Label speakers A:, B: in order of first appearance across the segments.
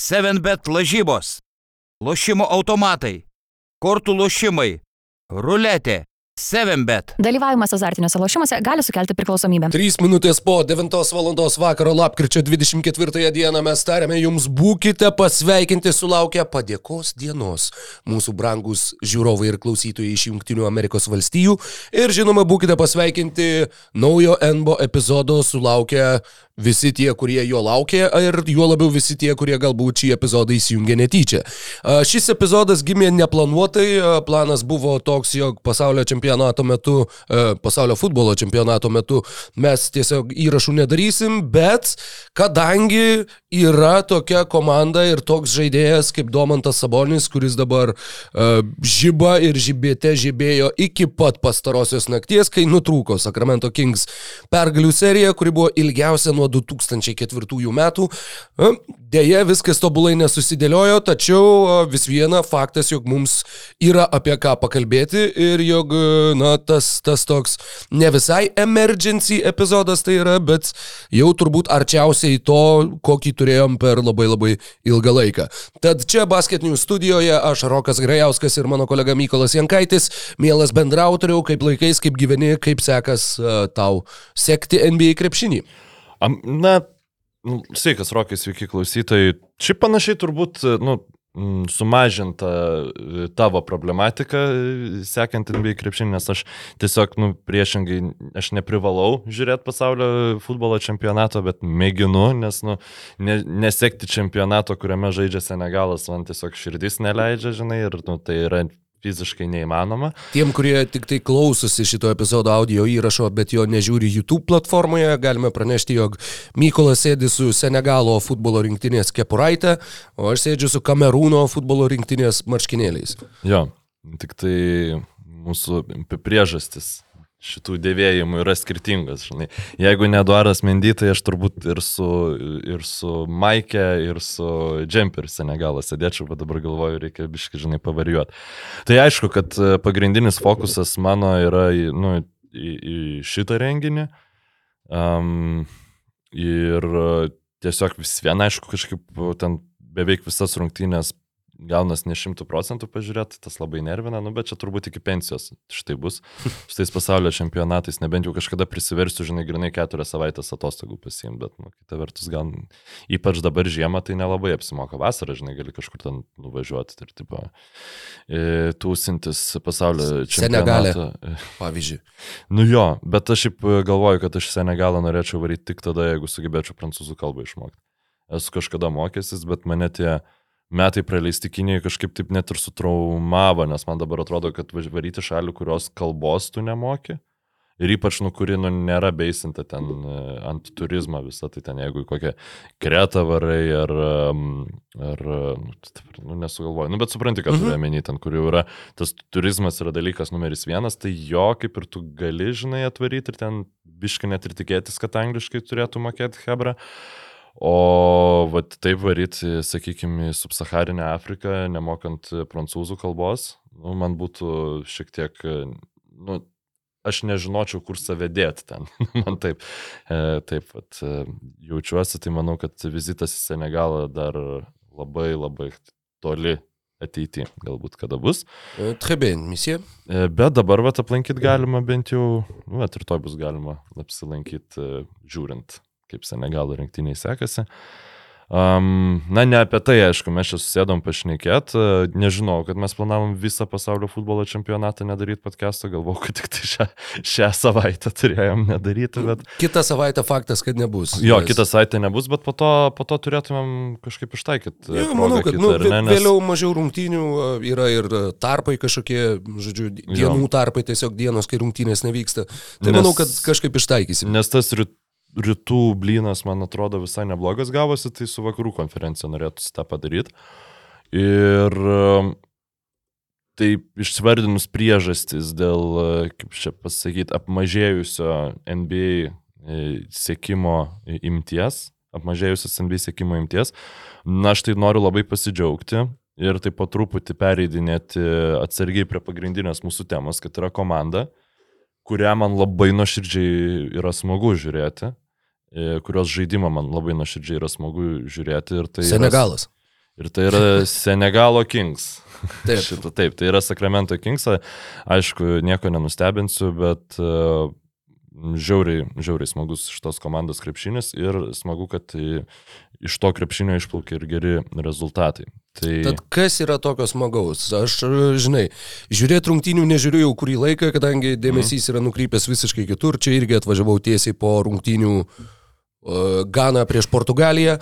A: 7bet lažybos, lošimo automatai, kortų lošimai, ruletė, 7bet.
B: Dalyvavimas azartiniuose lošimuose gali sukelti priklausomybę.
C: 3 minutės po 9 val. vakaro lapkričio 24 dieną mes tarėme jums būkite pasveikinti sulaukę padėkos dienos. Mūsų brangus žiūrovai ir klausytojai iš Junktinių Amerikos valstijų. Ir žinoma, būkite pasveikinti naujo NBO epizodo sulaukę visi tie, kurie jo laukė ir juo labiau visi tie, kurie galbūt šį epizodą įsijungė netyčia. Šis epizodas gimė neplanuotai, planas buvo toks, jog pasaulio čempionato metu, pasaulio futbolo čempionato metu mes tiesiog įrašų nedarysim, bet kadangi yra tokia komanda ir toks žaidėjas kaip Domantas Sabonis, kuris dabar žyba ir žibėte žibėjo iki pat pastarosios nakties, kai nutrūko Sacramento Kings pergalių serija, kuri buvo ilgiausia nuo 2004 metų. A, Deja, viskas tobulai nesusidėliojo, tačiau a, vis viena faktas, jog mums yra apie ką pakalbėti ir jog, a, na, tas, tas toks ne visai emergency epizodas tai yra, bet jau turbūt arčiausiai to, kokį turėjom per labai labai ilgą laiką. Tad čia Basket News studijoje aš Rokas Grajauskas ir mano kolega Mykolas Jankaitis, mielas bendrautoriau, kaip laikais, kaip gyveni, kaip sekas a, tau sekti NBA krepšinį.
D: Na, nu, sveikas, Rokai, sveiki klausytojai. Šiaip panašiai turbūt, nu, sumažinta e, tavo problematika, e, sekant NBA krepšinį, nes aš tiesiog, nu, priešingai, aš neprivalau žiūrėti pasaulio futbolo čempionato, bet mėginu, nes, nu, ne, nesekti čempionato, kuriame žaidžia Senegalas, man tiesiog širdis neleidžia, žinai, ir, nu, tai yra fiziškai neįmanoma.
C: Tiem, kurie tik tai klausosi šito epizodo audio įrašo, bet jo nežiūri YouTube platformoje, galime pranešti, jog Mykolas sėdi su Senegalo futbolo rinktinės kepuraitė, o aš sėdžiu su Kamerūno futbolo rinktinės marškinėliais.
D: Jo, tik tai mūsų priežastis šitų dėvėjimų yra skirtingos, žinai. Jeigu ne Eduaras Mendy, tai aš turbūt ir su, ir su Maike, ir su Džemper Senegalas sėdėčiau, bet dabar galvoju, reikia biškai, žinai, pavarijuoti. Tai aišku, kad e, pagrindinis fokusas mano yra į, nu, į, į šitą renginį. Um, ir e, tiesiog vis vien, aišku, kažkaip ten beveik visas rungtynės gaunas ne šimtų procentų pažiūrėti, tas labai nervina, nu, bet čia turbūt iki pensijos štai bus. Šitais pasaulio čempionatais, nebent jau kažkada prisiversiu, žinai, grinai keturias savaitės atostogų pasiimti, bet, nu, kita vertus, gal ypač dabar žiemą tai nelabai apsimoka. Vasarą, žinai, gali kažkur ten nuvažiuoti ir, tipo, e, tūsintis pasaulio čempionato.
C: Pavyzdžiui.
D: Nu jo, bet aš šiaip galvoju, kad aš Senegalą norėčiau varyti tik tada, jeigu sugebėčiau prancūzų kalbą išmokti. Esu kažkada mokęsis, bet mane tie metai praleisti Kinijoje kažkaip taip net ir sutraumavo, nes man dabar atrodo, kad varyti šalių, kurios kalbos tu nemoki. Ir ypač, nu, kuri, nu, nėra beisinta ten e, ant turizmo visą, tai ten jeigu į kokią kretą varai ar, ar nu, nu, nesugalvoju, nu, bet supranti, ką turiu omeny, ten, kur jau yra, tas turizmas yra dalykas numeris vienas, tai jo kaip ir tu gali, žinai, atvaryti ir ten biškai net ir tikėtis, kad angliškai turėtų mokėti Hebra. O vat, taip varyti, sakykime, į subsaharinę Afriką, nemokant prancūzų kalbos, nu, man būtų šiek tiek, nu, aš nežinočiau, kur save dėti ten. man taip, e, taip vat, e, jaučiuosi, tai manau, kad vizitas į Senegalą dar labai labai toli ateityje, galbūt kada bus.
C: E, Très bien, misija.
D: Bet dabar vat aplankyti galima bent jau, nu, vat ir to bus galima apsilankyti žiūrint, kaip Senegalo rinktiniai sekasi. Um, na, ne apie tai, aišku, mes čia susėdom pašnekėt. Nežinau, kad mes planavom visą pasaulio futbolo čempionatą nedaryti podcast'o, galvau, kad tik tai šią, šią savaitę turėjom nedaryti, bet...
C: Kitą savaitę faktas, kad nebus.
D: Jo,
C: Nes-
D: kitą savaitę nebus, bet po to, po to turėtumėm kažkaip ištaikyti.
C: Jo, manau, kad nu, vė- vėliau mažiau rungtynių yra ir tarpai kažkokie, žodžiu, di-
D: Jo.
C: dienų tarpai, tiesiog dienos, kai rungtynės nevyksta. Tai
D: Nes-
C: manau, kad kažkaip ištaikysim.
D: Nes tas ryt, rytų blynas, man atrodo, visai neblogas gavosi, tai su vakarų konferencija norėtųsi tą padaryti. Ir um, taip išsvardinus priežastis dėl, e, kaip čia pasakyti, apmažėjusio NBA e, sėkimo imties, apmažėjusios NBA sėkimo imties, na aš tai noriu labai pasidžiaugti. Ir taip po truputį pereidinėti atsargiai prie pagrindinės mūsų temos, kad yra komanda, kurią man labai nuoširdžiai yra smagu žiūrėti, e, kurios žaidimą man labai nuoširdžiai yra smagu žiūrėti. ir Tai
C: Senegalas.
D: Yra, Ir tai yra Senegalo Kings.
C: Taip.
D: Šitą, taip, tai yra Sacramento Kings. Aišku, nieko nenustebinsiu, bet uh, žiauriai, žiauriai smagus šitos komandos krepšinis ir smagu, kad iš to krepšinio išplaukia ir geri rezultatai. Tai
C: Tad kas yra tokio smagaus? Aš, žinai, žiūrėti rungtynių nežiūriu jau kurį laiką, kadangi dėmesys yra nukrypęs visiškai kitur. Čia irgi atvažiavau tiesiai po rungtynių Gana prieš Portugaliją.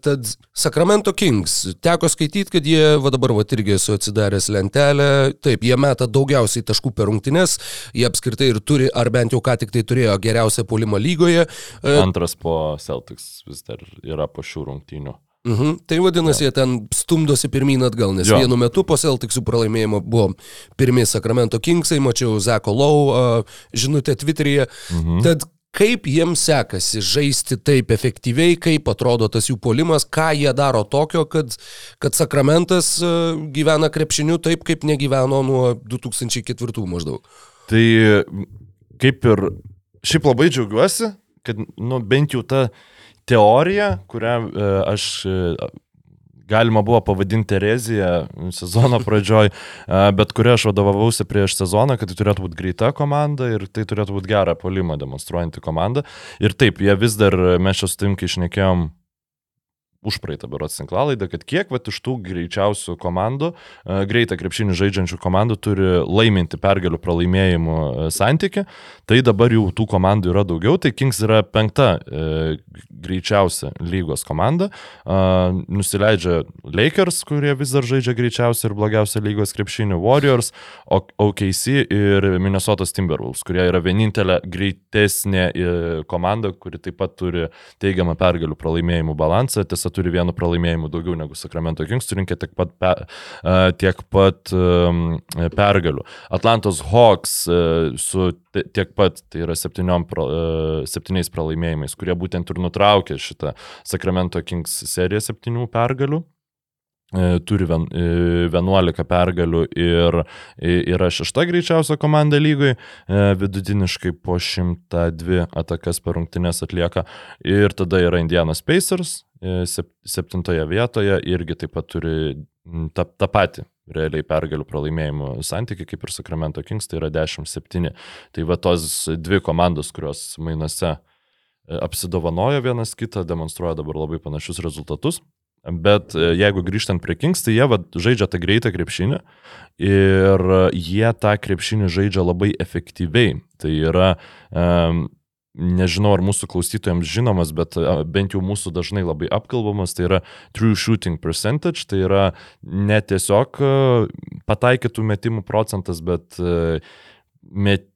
C: Tad Sacramento Kings. Teko skaityti, kad jie, va dabar, va irgi esu atsidaręs lentelę. Taip, jie meta daugiausiai taškų per rungtynes. Jie apskritai ir turi, ar bent jau ką tik tai turėjo geriausią polimą lygoje.
D: Antras po Celtics vis dar yra po šių rungtynių.
C: Mhm. Tai vadinasi, jie ten stumdosi pirmyn atgal, nes jo. Vienu metu po Celticsų pralaimėjimo buvo pirmie Sacramento Kingsai, mačiau Zeko Lau žinutę Twitter'yje. Mhm. Tad kaip jiems sekasi žaisti taip efektyviai, kaip atrodo tas jų polimas, ką jie daro tokio, kad, kad Sacramentas uh, gyvena krepšiniu taip, kaip negyveno nuo 2004 maždaug.
D: Tai kaip ir šiaip labai džiaugiuosi, kad nu, bent jau ta teorija, kurią e, aš e, galima buvo pavadinti erezija sezono pradžioj, bet kuria aš vadovavausi prieš sezoną, kad tai turėtų būti greita komanda ir tai turėtų būti gerą polimą demonstruojanti komanda. Ir taip, jie vis dar, mes čia su tim, kai išnekėjom už praeitą berots tinklalaidą, kad kiek vat, iš tų greičiausių komandų, e, greitą krepšinį žaidžiančių komandų turi laiminti pergalių pralaimėjimų e, santyki, tai dabar jau tų komandų yra daugiau, tai Kings yra penkta e, greičiausia lygos komanda, e, nusileidžia Lakers, kurie vis dar žaidžia greičiausią ir blogiausią lygos krepšinį, Warriors, OKC ir Minnesotos Timberwolves, kurie yra vienintelė greitesnė e, komanda, kuri taip pat turi teigiamą pergalių pralaimėjimų balansą, tiesa turi vienu pralaimėjimu daugiau negu Sacramento Kings, surinkė tiek pat, pe, e, tiek pat um, pergalių. Atlantos Hawks e, su ti- tiek pat, tai yra pra, e, septyniais pralaimėjimais, kurie būtent ir nutraukė šitą Sacramento Kings seriją septynių pergalių. E, Turi vien- e, 11 pergalių ir e, yra šešta greičiausia komanda lygoje, vidutiniškai po 102 atakas per rungtynes atlieka. Ir tada yra Indianas Pacers, e, sep- septintoje vietoje, irgi taip pat turi tą, tą patį realiai pergalių pralaimėjimų santykiai kaip ir Sacramento Kings, tai yra 10-7. Tai va tos dvi komandos, kurios mainuose e, apsidovanojo vienas kitą, demonstruoja dabar labai panašius rezultatus. Bet e, jeigu grįžtant prie Kings, tai jie va, žaidžia tą greitą krepšinį ir jie tą krepšinį žaidžia labai efektyviai. Tai yra, um, nežinau ar mūsų klausytojams žinomas, bet e, bent jau mūsų dažnai labai apkalbamas, tai yra true shooting percentage, tai yra ne tiesiog e, pataikytų metimų procentas, bet met,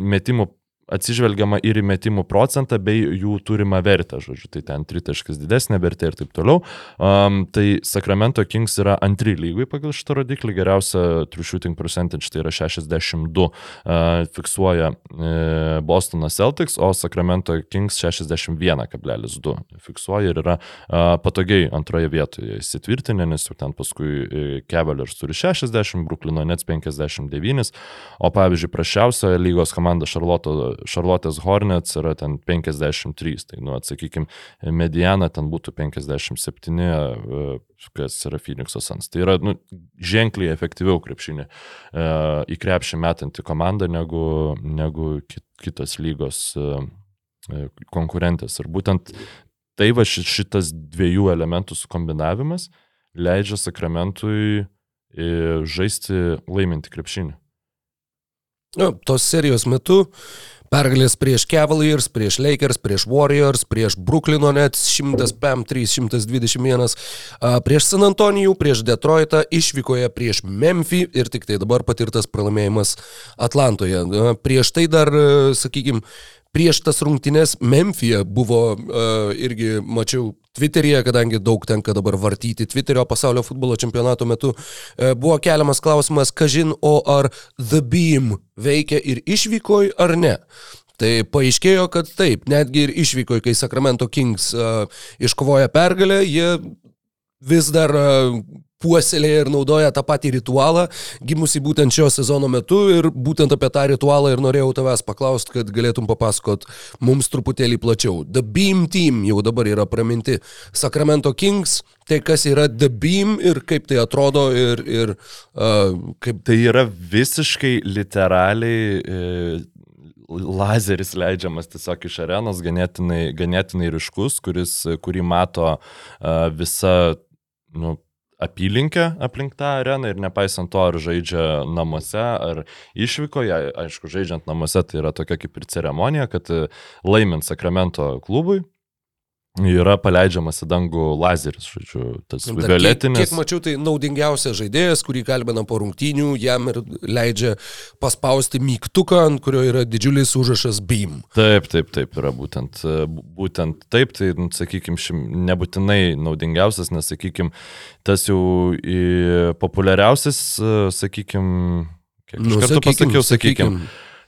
D: metimų atsižvelgiama ir į metimų procentą bei jų turimą vertę, žodžiu, tai ten tritaškis didesnė vertė ir taip toliau. Um, tai Sacramento Kings yra antri lygui pagal šitą rodiklį, geriausia true shooting percentage tai yra 62, uh, fiksuoja uh, Bostono Celtics, o Sacramento Kings 61,2 fiksuoja ir yra uh, patogiai antroje vietoje įsitvirtinę, nes jau ten paskui uh, Cavaliers turi 60, Brooklyno Nets 59, o pavyzdžiui, prašiausia lygos komanda Charlotte, Charlotte's Hornets yra ten 53, tai, nu, atsakykime, mediana ten būtų 57, e, kas yra Phoenix'o Suns. Tai yra nu, ženkliai efektyviau krepšinį e, į krepšį metanti komanda negu, negu kit, kitos lygos e, konkurentės. Ir būtent tai va ši- šitas dviejų elementų sukombinavimas leidžia Sakramentui žaisti laiminti krepšinį.
C: Nu, tos serijos metu pergalės prieš Cavaliers, prieš Lakers, prieš Warriors, prieš Brooklyno Nets 105-3, 121, a, prieš San Antonijų, prieš Detroitą, išvykoje prieš Memphį ir tik tai dabar patirtas pralaimėjimas Atlantoje. Prieš tai dar, sakykime, prieš tas rungtynes Memphija buvo uh, irgi, mačiau Twitter'yje, kadangi daug tenka dabar vartyti Twitterio pasaulio futbolo čempionato metu, uh, buvo keliamas klausimas, kažin, o ar The Beam veikia ir išvykoj ar ne. Tai paaiškėjo, kad taip, netgi ir išvyko, kai Sacramento Kings uh, iškovoja pergalę, jie vis dar uh, puoselėja ir naudoja tą patį ritualą, gimusi būtent šio sezono metu ir būtent apie tą ritualą ir norėjau tavęs paklausti, kad galėtum papasakot mums truputėlį plačiau. The Beam Team jau dabar yra praminti Sacramento Kings, tai kas yra The Beam ir kaip tai atrodo ir, ir uh, kaip...
D: Tai yra visiškai literaliai e, lazeris leidžiamas tiesiog iš arenos, ganėtinai, ganėtinai ryškus, kuris, kurį mato uh, visa nu, apylinkė aplink tą areną ir nepaisant to, ar žaidžia namuose, ar išvykoje, aišku, žaidžiant namuose tai yra tokia kaip ir ceremonija, kad e, laimint Sakramento klubui, yra paleidžiamas į dangų lazeris, žodžiu, tas
C: Dar Kiek,
D: violetinis.
C: kiek mačiau, tai naudingiausias žaidėjas, kurį kalbina po rungtynių, jam ir leidžia paspausti mygtuką, ant kurio yra didžiulis užrašas Beam.
D: Taip, taip, taip yra būtent, e, bū- būtent taip, tai, sakykime, nebūtinai naudingiausias, nes, sakykime, tas jau populiariausias, sakykime, kiek
C: Nu,
D: kartų pasakiau, sakykime,
C: sakykim.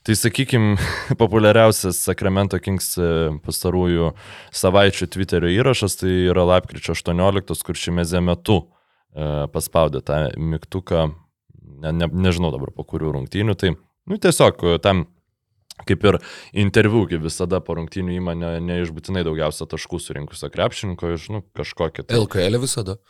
D: Tai sakykime, populiariausias Sacramento Kings e, pastarųjų savaičių Twitterio įrašas tai yra lapkričio 18, kur šimezė metu e, paspaudė tą mygtuką, ne, ne, nežinau dabar po kurių rungtynių, tai nu, tiesiog e, tam kaip ir interviu, kaip visada po rungtynių įmonė neišbūtinai daugiausia taškų surinkusio krepšininko iš nu, kažkokio. Tai
C: LKL visada.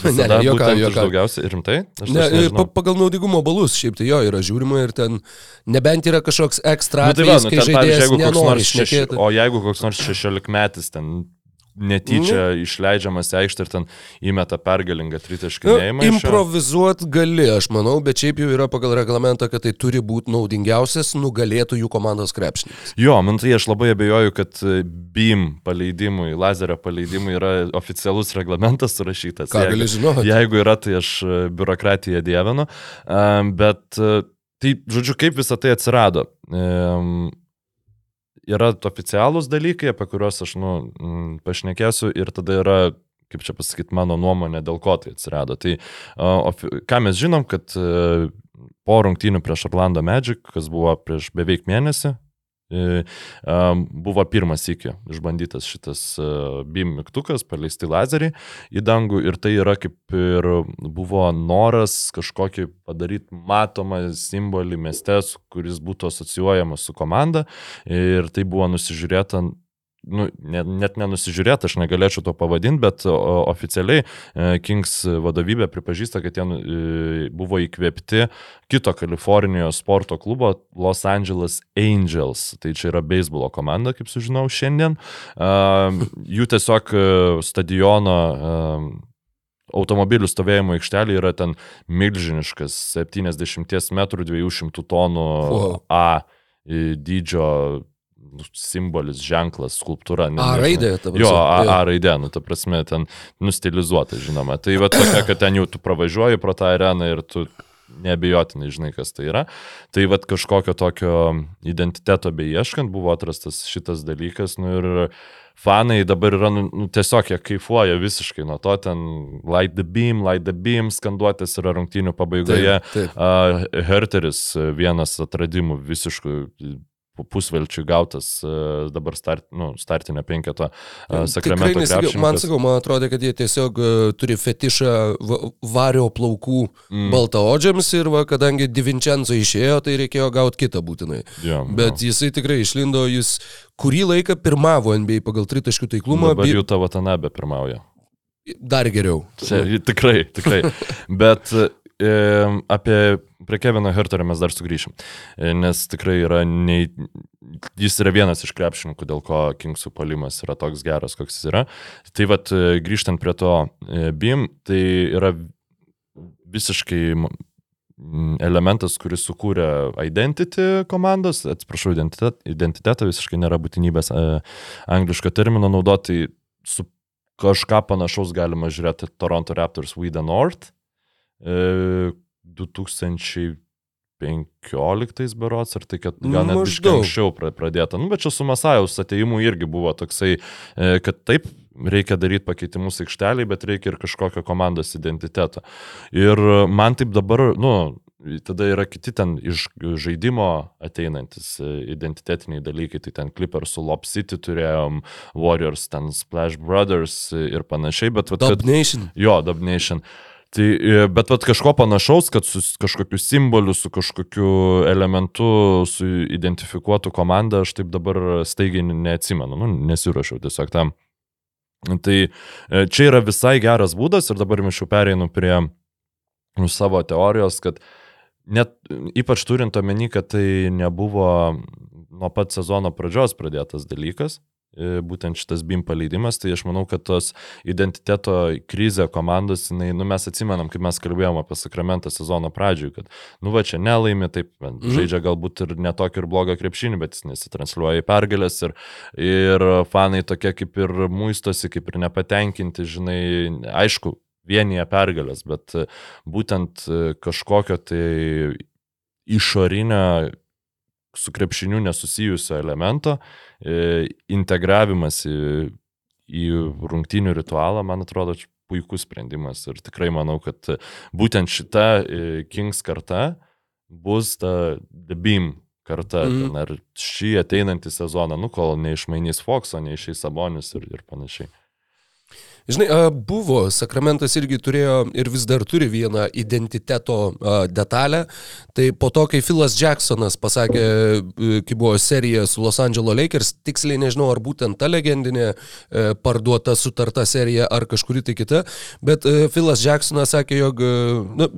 D: Visada
C: ne, juokauju,
D: iš
C: juokauju.
D: daugiausiai rimtai? Aš
C: Ne, pa, pagal naudingumo balus, šiaip tai jo yra žiūrima ir ten, nebent yra kažkoks ekstra
D: Nu, tai va, nu, ten,
C: žaidėjas
D: jeigu koks
C: nenori
D: nors šeši,
C: šnekėti.
D: o jeigu koks nors 16 metis ten netyčia mm. išleidžiamas į aikštę ir ten įmeta pergalingą tritaškį
C: Nu, improvizuot gali, aš manau, bet šiaip jau yra pagal reglamentą, kad tai turi būti naudingiausias nugalėtojų komandos krepšininkas.
D: Jo, man tai aš labai abejoju, kad e, BIM paleidimui, lazerio paleidimui yra oficialus reglamentas surašytas.
C: Ką gali žinoti?
D: Jeigu yra, tai aš e, biurokratiją dievinu. Bet, e, tai, žodžiu, kaip visą tai atsirado? Um, yra oficialūs dalykai, apie kuriuos aš, nu, mm, pašnekėsiu ir tada yra kaip čia pasakyti, mano nuomonė, dėl ko tai atsirado. Tai uh, ką mes žinom, kad uh, po rungtynių prieš Orlando Magic, kas buvo prieš beveik mėnesį, buvo pirmas iki išbandytas šitas uh, BIM mygtukas, paleisti lazeriai į dangų ir tai yra kaip ir buvo noras kažkokį padaryti matomą simbolį mieste, kuris būtų asocijuojamas su komanda. Ir tai buvo nusižiūrėta nu, ne, net nenusižiūrėti, aš negalėčiau to pavadinti, bet oficialiai e, Kings vadovybė pripažįsta, kad jie e, buvo įkvėpti kito Kalifornijos sporto klubo Los Angeles Angels. Tai čia yra beisbolo komanda, kaip sužinau šiandien. Uh, jų tiesiog e, stadiono automobilių stovėjimo aikštelė yra ten milžiniškas 70 m 200 tonų. A e, dydžio nu, simbolis, ženklas, skulptūra. ne-
C: A raidė, ta prasme.
D: Jo, A. A raidė, nu, ta prasme, ten nustilizuota, žinoma. Tai va tokia, kad ten jau tu pravažiuoji pro tą areną ir tu neabejotinai žinai, kas tai yra. Tai va kažkokio tokio identiteto beieškant buvo atrastas šitas dalykas. Nu, ir fanai dabar yra, nu, nu, tiesiog jie kaifuoja visiškai nuo to, ten light the beam, light the beam, skanduotės yra rungtynių pabaigoje.
C: Taip, taip.
D: Uh, Herteris vienas atradimų visiškų pu- pusvelčių gautas uh, dabar start, nu, startinio penketo uh, Sakramento
C: Tikrai nesigiau, man
D: krepšininkas.
C: sakau, man atrodo, kad jie tiesiog uh, turi fetišą va- vario plaukų mm. baltaodžiams ir va, kadangi Divincenzo išėjo, tai reikėjo gauti kitą būtinai.
D: Jo,
C: Bet jisai tikrai išlindo, jis kurį laiką pirmavo NBA pagal tritaškių taiklumą,
D: Dabar jų tavo tanabė pirmauja.
C: dar geriau.
D: Čia, tikrai, tikrai. Bet e, apie prie Kevino Herterio mes dar sugrįšim. E, nes tikrai yra nei... Jis yra vienas iš krepšininkų, dėl ko Kingsų palimas yra toks geras, koks jis yra. Tai vad, e, grįžtant prie to e, BIM, tai yra visiškai elementas, kuris sukūrė identity komandos, atsiprašau, identitet, identitetą, visiškai nėra būtinybės e, angliško termino naudoti, su kažką panašaus galima žiūrėti Toronto Raptors We the North e, 2015 berots, ar tai kad gal net
C: Maždaug.
D: anksčiau pra- pradėta. Nu, bet čia su Masajaus ateimu irgi buvo toksai, e, kad taip, reikia daryti pakeitimus aikšteliai, bet reikia ir kažkokio komandos identiteto. Ir e, man taip dabar, nu, tada yra kiti ten iš žaidimo ateinantis e, identitetiniai dalykai, tai ten Clippers su Lob City turėjom, Warriors, ten Splash Brothers e, ir panašiai, bet
C: Dub Nation.
D: jo, Dub Nation. Tai, e, bet vat, kažko panašaus, kad su kažkokiu simboliu, su kažkokiu elementu, su identifikuotu komanda, aš taip dabar staigiai neatsimenu, nu, nesiuošiau tiesiog tam. Tai e, čia yra visai geras būdas ir dabar aš jau pereinu prie nu, savo teorijos, kad net ypač turint omeny, kad tai nebuvo nuo pat sezono pradžios pradėtas dalykas, būtent šitas BIM paleidimas, tai aš manau, kad tos identiteto krizė komandos, jinai, nu, mes atsimenam, kaip mes kalbėjome apie sakramentą sezono pradžioj, kad, nu, va čia nelaimi, taip, mhm. žaidžia galbūt ir netokį ir blogą krepšinį, bet jis nesitransliuoja į pergalės ir, ir fanai tokie kaip ir muistosi, kaip ir nepatenkinti, žinai, aišku, vienyje pergalės, bet būtent kažkokio tai išorinio su krepšiniu nesusijusio elemento E, integravimas į, į rungtinių ritualą, man atrodo, puikus sprendimas ir tikrai manau, kad būtent šita e, Kings karta bus ta The Beam karta, mm. ten, ar šį ateinantį sezoną, nu kol neišmainys Foxo, neišeis Sabonis ir, ir panašiai.
C: Žinai, buvo, Sakramentas irgi turėjo ir vis dar turi vieną identiteto detalę. Tai po to, kai Filas Jacksonas pasakė, kai buvo serija su Los Angeles Lakers, tiksliai nežinau, ar būtent ta legendinė parduota, sutarta serija, ar kažkuri tai kita, bet Filas Jacksonas sakė, jog nu,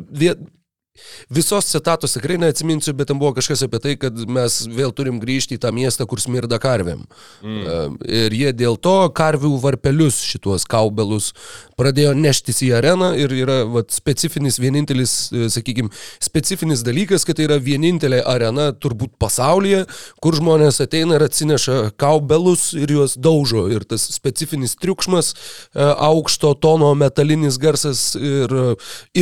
C: Visos citatos tikrai neatsiminsiu, bet ten buvo kažkas apie tai, kad mes vėl turim grįžti į tą miestą, kur smirda karvėm. Mm. Ir jie dėl to karvių varpelius, šituos kaubelus, pradėjo neštis į areną ir yra vat, specifinis, vienintelis, e, sakykime, specifinis dalykas, kad tai yra vienintelė arena turbūt pasaulyje, kur žmonės ateina ir atsineša kaubelus ir juos daužo. Ir tas specifinis triukšmas, e, aukšto tono metalinis garsas ir e,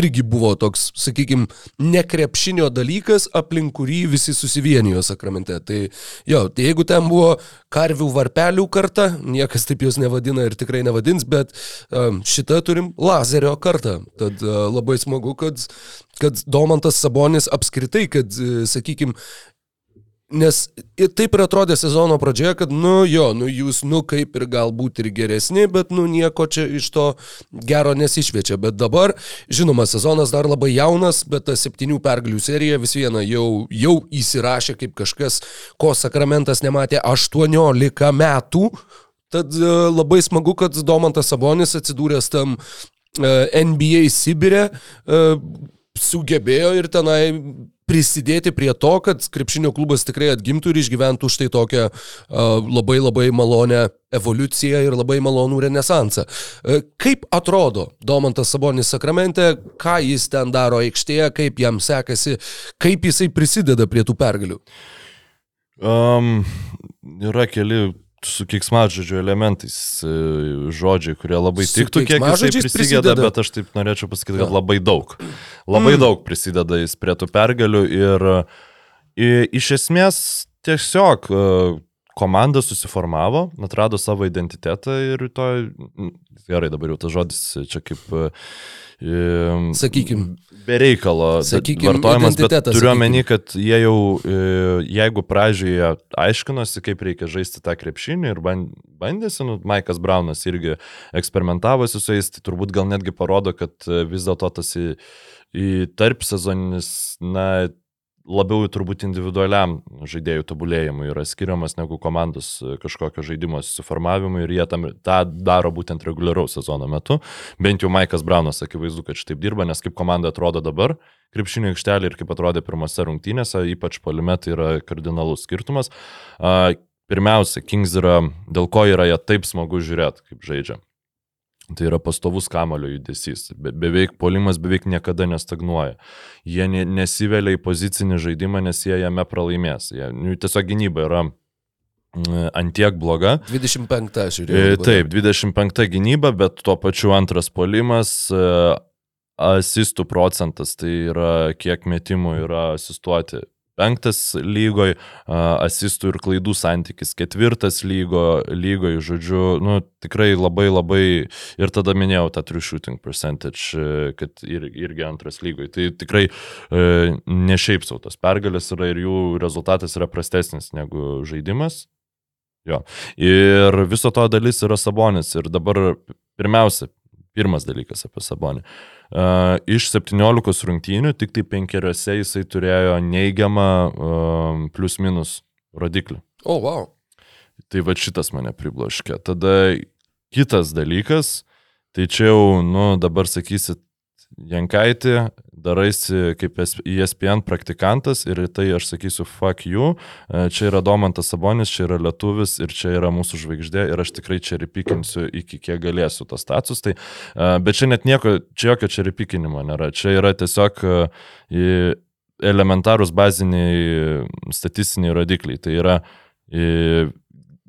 C: irgi buvo toks, sakykime, nekrepšinio dalykas, aplink kurį visi susivienijo sakramente. Tai jo, tai jeigu ten buvo karvių varpelių karta, niekas taip jos nevadina ir tikrai nevadins, bet um, šitą turim lazerio kartą. Tad uh, labai smagu, kad, kad Domantas Sabonis apskritai, kad, uh, sakykime, Nes taip ir atrodė sezono pradžioje, kad, nu jo, nu jūs, nu kaip ir galbūt ir geresni, bet, nu nieko čia iš to gero nesišviečia. Bet dabar, žinoma, sezonas dar labai jaunas, bet ta septynių pergalių serija vis viena jau, jau įsirašė kaip kažkas, ko sakramentas nematė 18 metų. Tad e, labai smagu, kad Domantas Sabonis atsidūręs tam e, NBA Sibirė e, sugebėjo ir tenai prisidėti prie to, kad krepšinio klubas tikrai atgimtų ir išgyventų štai tokią labai labai malonę evoliuciją ir labai malonų renesansą. Uh, kaip atrodo Domantas Sabonis Sakramente, ką jis ten daro aikštėje, kaip jam sekasi, kaip jisai prisideda prie tų pergalių?
D: Um, yra keli su kiksmažodžio elementais e, žodžiai, kurie labai tiktų, kiek jisai prisideda, prisideda, bet aš taip norėčiau pasakyti, kad labai daug. Labai mm. daug prisideda jis prie tų pergalių ir, ir iš esmės tiesiog e, komanda susiformavo, atrado savo identitetą ir to, gerai dabar jau tas žodis čia kaip
C: Sakykime.
D: Bereikalo vartojimas, bet turiu omeny, kad jie jau, jeigu pradžioje aiškinosi, kaip reikia žaisti tą krepšinį ir bandėsi, nu, Maikas Braunas irgi eksperimentavosi su jais, tai turbūt gal netgi parodo, kad vis dėlto tas į, į tarp sezoninis, na, labiau turbūt individualiam žaidėjų tobulėjimui yra skiriamas negu komandos kažkokio žaidimo susiformavimui ir jie tam, tą daro būtent reguliaraus sezono metu. Bent jau Maikas Braunas akivaizdu, kad šitaip dirba, nes kaip komanda atrodo dabar, krepšinio aikštelė ir kaip atrodė pirmose rungtynėse, ypač polime, tai yra kardinalus skirtumas. Pirmiausia, Kings yra, dėl ko yra jie taip smagu žiūrėti, kaip žaidžia. Tai yra pastovus kamulio judesys. Be, beveik polimas beveik niekada nestagnuoja. Jie ne, nesivelia į pozicinį žaidimą, nes jie jame pralaimės. Jie, nu, tiesiog gynyba yra mm, antiek bloga.
C: 25 žiūrėjau.
D: E, taip, 25 gynyba, bet tuo pačiu antras polimas, e, asistų procentas, tai yra kiek metimų yra asistuoti penktas lygoj, asistų ir klaidų santykis, ketvirtas lygo, lygoj, žodžiu, nu, tikrai labai labai, ir tada minėjau tą true shooting percentage, e, kad ir, irgi antras lygoj. Tai tikrai e, ne šiaip savo tos pergalės yra ir jų rezultatas yra prastesnis negu žaidimas. Jo. Ir viso to dalis yra sabonis. Ir dabar pirmiausia, Pirmas dalykas apie Sabonį. Uh, iš 17 rungtynių tik tai penkeriuose jisai turėjo neigiamą uh, plus minus rodiklį.
C: O, oh, wow.
D: Tai va šitas mane pribloškė. Tada kitas dalykas, tai čia jau, nu, dabar sakysit, Jankaitį, daraisi kaip ESPN praktikantas ir tai aš sakysiu fuck you. E, čia yra Domantas Sabonis, čia yra Lietuvis ir čia yra mūsų žvaigždė ir aš tikrai čia ripikinsiu iki kiek galėsiu tos status. Tai, e, bet čia net nieko, čia jokio čia ripikinimo nėra. Čia yra tiesiog e, elementarūs baziniai statistiniai rodikliai. Tai yra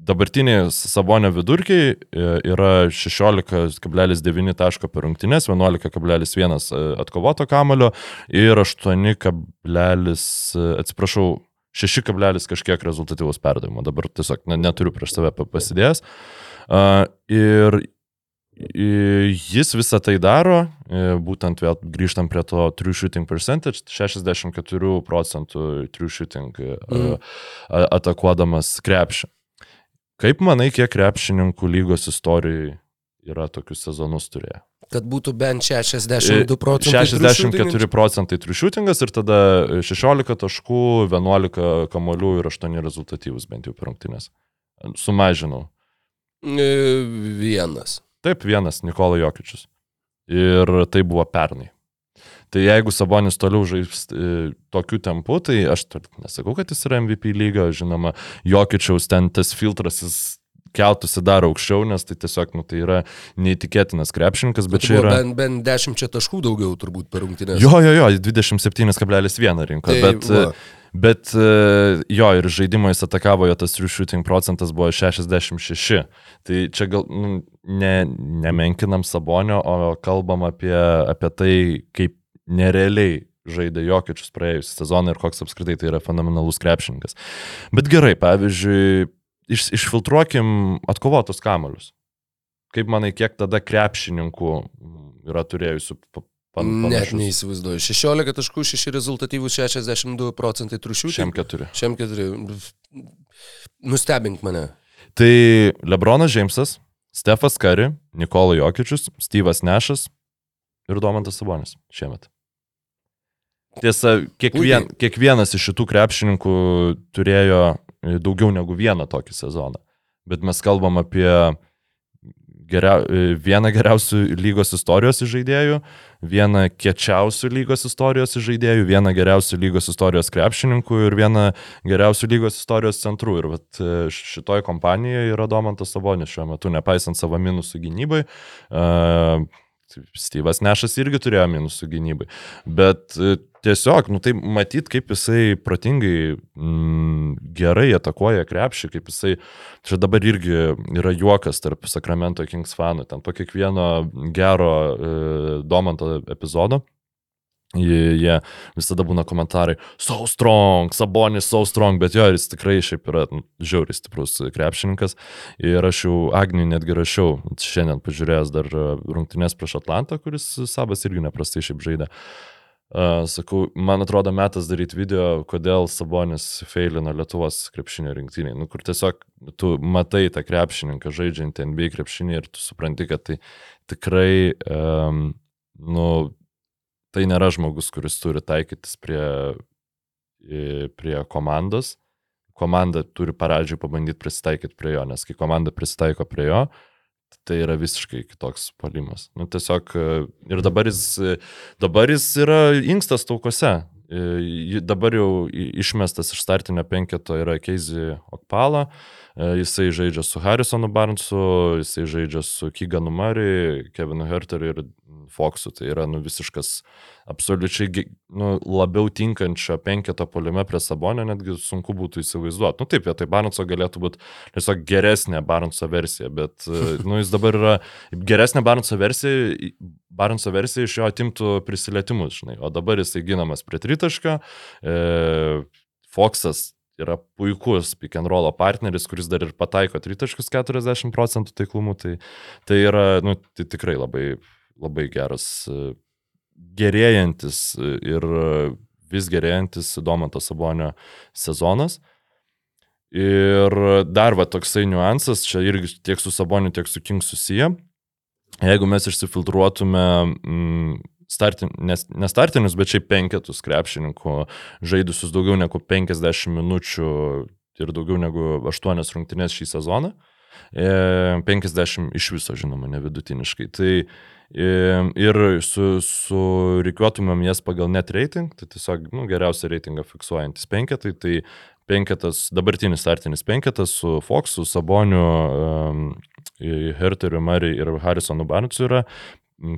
D: dabartiniai Sabonio vidurkiai e, yra 16,9 taško per rungtynės, 11,1 e, atkovoto kamulio ir 8, e, atsiprašau, 6, kažkiek rezultatyvus perdavimo. Dabar tiesiog ne, neturiu prieš save pasidėjęs. Ir jis visą tai daro, būtent vėl grįžtam prie to true shooting percentage, 64 procentų true shooting mm. atakuodamas krepšį. Kaip manai, kiek krepšininkų lygos istorijoje yra tokius sezonus turėję?
C: Kad būtų bent 62 procentai.
D: 64 procentai triušiutingas ir tada 16 taškų, 11 kamolių ir 8 rezultatyvus bent jau per rungtynės. Sumažinau.
C: E, vienas.
D: Taip, vienas Nikola Jokičius. Ir tai buvo pernai. Tai jeigu Sabonis toliau žais e, tokiu tempu, tai aš nesakau, kad jis yra MVP lyga, žinoma, Jokičiaus ten tas filtras jis keltųsi dar aukščiau, nes tai tiesiog, nu, tai yra neįtikėtinas krepšininkas, bet čia yra...
C: Bent, bent 10 taškų daugiau turbūt per rungtynės.
D: Jo, jo, jo, 27,1 rinko, tai, bet... Va. Bet e, jo, ir žaidimo jis atakavo, jo tas true shooting procentas buvo 66. Tai čia gal nu, ne, nemenkinam Sabonio, o kalbam apie, apie tai, kaip nerealiai žaidė Jokičius praėjusią sezoną ir koks apskritai tai yra fenomenalus krepšininkas. Bet gerai, pavyzdžiui, iš, išfiltruokim atkovotus kamolius. Kaip manai, kiek tada krepšininkų yra turėjusių
C: Pan, Net neįsivaizduoju. 16 taškų, 6 rezultatyvus, 62 procentai trušių.
D: Šiam 4.
C: Šiam 4. Nustebink mane.
D: Tai Lebronas Džeimsas, Stefas Kari, Nikola Jokičius, Steve'as Nešas ir Domantas Sabonis šiemet. Tiesa, kiekvien, kiekvienas iš šitų krepšininkų turėjo daugiau negu vieną tokį sezoną. Bet mes kalbam apie geria, vieną geriausių lygos istorijos žaidėjų, vieną kiečiausių lygos istorijos žaidėjų, vieną geriausių lygos istorijos krepšininkų ir vieną geriausių lygos istorijos centrų. Ir vat, e, šitoj kompanijoje yra Domantas Sabonis šiuo metu, nepaisant savo minusų gynybai. Uh, Styvas Nešas irgi turėjo minusų gynybai. Bet e, tiesiog, nu tai matyt, kaip jisai protingai mm, gerai atakuoja krepšį, kaip jisai, čia dabar irgi yra juokas tarp Sacramento Kings fanų, ten po kiekvieno gero e, Domanto epizodo Jie, jie visada būna komentarai, so strong, Sabonis so strong, bet jo, jis tikrai šiaip yra nu, žiauriai stiprus krepšininkas. Ir aš jau Agniui netgi rašiau, šiandien pažiūrėjęs dar rungtynės prieš Atlantą, kuris Sabas irgi neprastai šiaip žaidė. Uh, sakau, man atrodo metas daryti video, kodėl Sabonis feilino Lietuvos krepšinio rinktiniai. Nu, kur tiesiog tu matai tą krepšininką žaidžiantį NBA krepšinį ir tu supranti, kad tai tikrai, um, nu, tai nėra žmogus, kuris turi taikytis prie, prie komandos. Komanda turi paradžiui pabandyti prisitaikyti prie jo, nes kai komanda prisitaiko prie jo, tai yra visiškai kitoks polimas. Nu, tiesiog ir dabar jis, dabar jis yra inkstas taukose. Dabar jau išmestas iš startinio penketo yra Keizi Okpala, jisai žaidžia su Harrisonu Barnsu, jisai žaidžia su Kiganu Murray, Kevinu Herteriu ir Foxu. Tai yra nu, visiškas, absoliučiai nu, labiau tinkančio penketo poliume prie Sabonio, netgi sunku būtų įsivaizduoti. Nu taip, vietoj Barnso galėtų būti tiesiog geresnė Barnso versija, bet nu, jis dabar yra geresnė Barnso versija, Barnso versija iš jo atimtų prisilietimus, žinai, o dabar jisai ginamas prie tritaškio. E, Foxas yra puikus pick and roll partneris, kuris dar ir pataiko 3.40 procentų taiklumų, tai, tai yra nu, tai tikrai labai labai geras, gerėjantis ir vis gerėjantis Domanto Sabonio sezonas. Ir dar va toksai niuansas, čia irgi tiek su Saboniu, tiek su King susiję. jeigu mes išsifiltruotume mm, startin, nes, nestartinius, bet šiaip penketus krepšininkų, žaidusius daugiau negu 50 minučių ir daugiau negu 8 rungtynės šį sezoną, e, 50 iš viso, žinoma, ne vidutiniškai. Tai e, ir su, surikiuotumėm jas pagal net rating, tai tiesiog nu, geriausią reitingą fiksuojantis penketai, tai penketas, dabartinis startinis penketas su Foxu, Saboniu, um, Herteriu, Murray ir Harrisonu Barnesu yra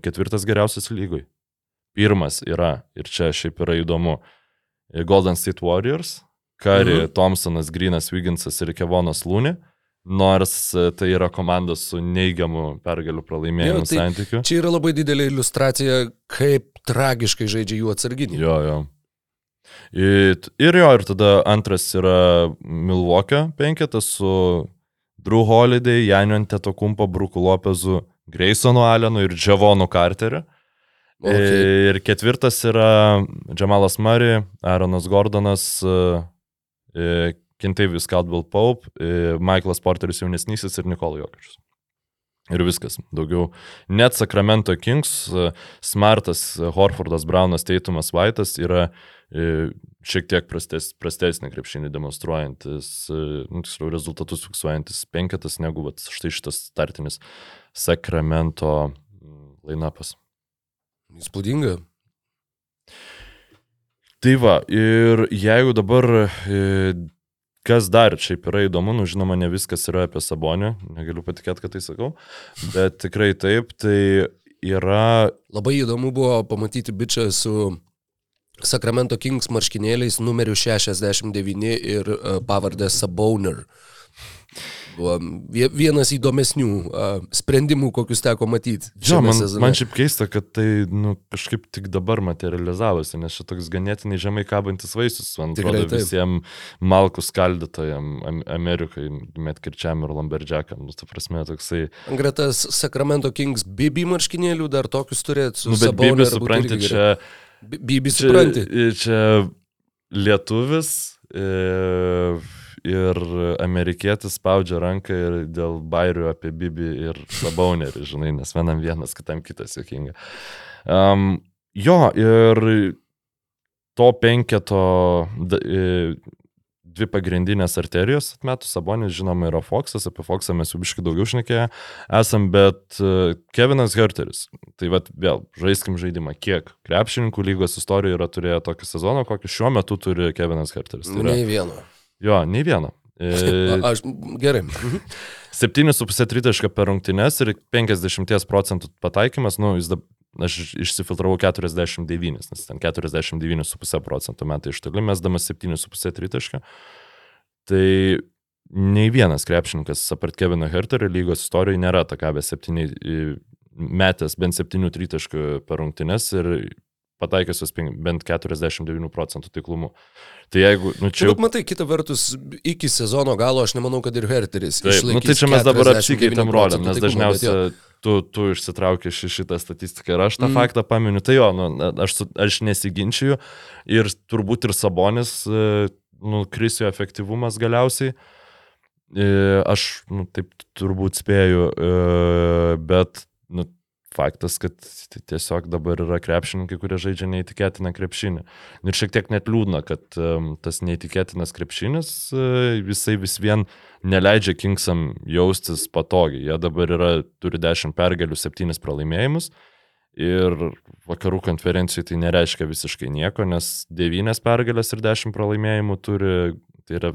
D: ketvirtas geriausias lygoj. Pirmas yra, ir čia šiaip yra įdomu, Golden State Warriors, Kari, mhm. Thompsonas, Grinas, Wigginsas ir Kevonas Lūni. Nors e, tai yra komanda su neigiamu pergalių pralaimėjimu jo, tai santykiu.
C: Čia yra labai didelė iliustracija, kaip tragiškai žaidžia jų atsarginiai.
D: Jo, jo. Ir, ir jo, ir tada antras yra Milvokio penketas su Drew Holiday, Janio Antetokumpo, Bruku Lopezu, Greisonu Alenu ir Džavonu Carteriu. Okay. Ir ketvirtas yra Džamalas Murray, Aaronas Gordonas, Kintavius Caldwell Pope, Michaelas Porteris jaunesnysis ir Nikola Jokičius. Ir viskas. Daugiau. Net Sacramento Kings, Smartas, Horfordas, Braunas, Teitumas, Vaitas yra šiek tiek prastes, prastesnį krepšinį demonstruojantis, nu, tiksliau, rezultatus fiksuojantis penketas negu vat, štai šitas startinis Sacramento lainapas.
C: Įspūdinga.
D: Tai va, ir jeigu dabar, e, kas dar šiaip yra įdomu, nu žinoma, ne viskas yra apie Sabonį, negaliu patikėti, kad tai sakau, bet tikrai taip, tai yra...
C: Labai įdomu buvo pamatyti bičią su Sacramento Kings marškinėliais numeriu 69 ir e, pavardę Saboner. Buvo vienas įdomesnių sprendimų, kokius teko matyti.
D: Jo, man, sezone. man šiaip keista, kad tai nu, kažkaip tik dabar materializavosi, nes šitoks ganėtinai žemai kabantis vaisius, man atrodo, visiems malkų skaldytojams Amerikai, Metkirčiam ir Lamberčiakam. Nu, ta prasme, toksai.
C: Gretas Sacramento Kings Bibi marškinėlių dar tokius turėtų.
D: Nu, bet Bibi, supranti, čia...
C: Bibi, supranti.
D: Čia, čia lietuvis. E, ir amerikietis spaudžia ranką ir dėl bairių apie Bibi ir Sabaunerį, žinai, nes vienam vienas, kitam kitas jokinga. Um, jo, ir to penketo dvi pagrindinės arterijos atmetų Sabonis, žinoma, yra Foxas, apie Foxą mes jau biškai daugiau šnekėję esam, bet e, Kevinas Herteris. Tai vad vėl, žaiskim žaidimą, kiek krepšininkų lygos istorijoje yra turėję tokį sezoną, kokį šiuo metu turi Kevinas Herteris. Tai
C: yra, Nei vieno.
D: Jo, nei vieno.
C: E, Aš gerai.
D: 7,5 tritašką per rungtynes ir 50 procentų pataikymas, nu, jis dabar, aš išsifiltravau 49, nes ten 49,5 procentų metai iš toli, mesdamas 7,5 tritašką. Tai nei vienas krepšininkas, apart Kevino Herterio lygos istorijoje, nėra atakavęs 7, metęs bent 7 tritaškų per rungtynes ir pataikiusios bent 49 procentų taiklumu. Tai jeigu, nu čia...
C: Bet matai, kita vertus, iki sezono galo aš nemanau, kad ir Herteris.
D: Taip, nu, tai čia mes dabar apsikeitėm rolėm, nes dažniausiai tu, tu išsitrauki šitą statistiką ir aš tą mm. faktą paminiu. Tai jo, nu, aš, aš nesiginčiu ir turbūt ir Sabonis, e, nu, krisio efektyvumas galiausiai. E, aš, nu, taip turbūt spėju, e, bet, nu, faktas, kad tiesiog dabar yra krepšininkai, kurie žaidžia neįtikėtiną krepšinį. Ir šiek tiek net liūdna, kad um, tas neįtikėtinas krepšinis, uh, jisai vis vien neleidžia Kingsam jaustis patogiai. Jie dabar yra, turi 10 pergalių, 7 pralaimėjimus. Ir vakarų konferencijai tai nereiškia visiškai nieko, nes 9 pergalės ir 10 pralaimėjimų turi, tai yra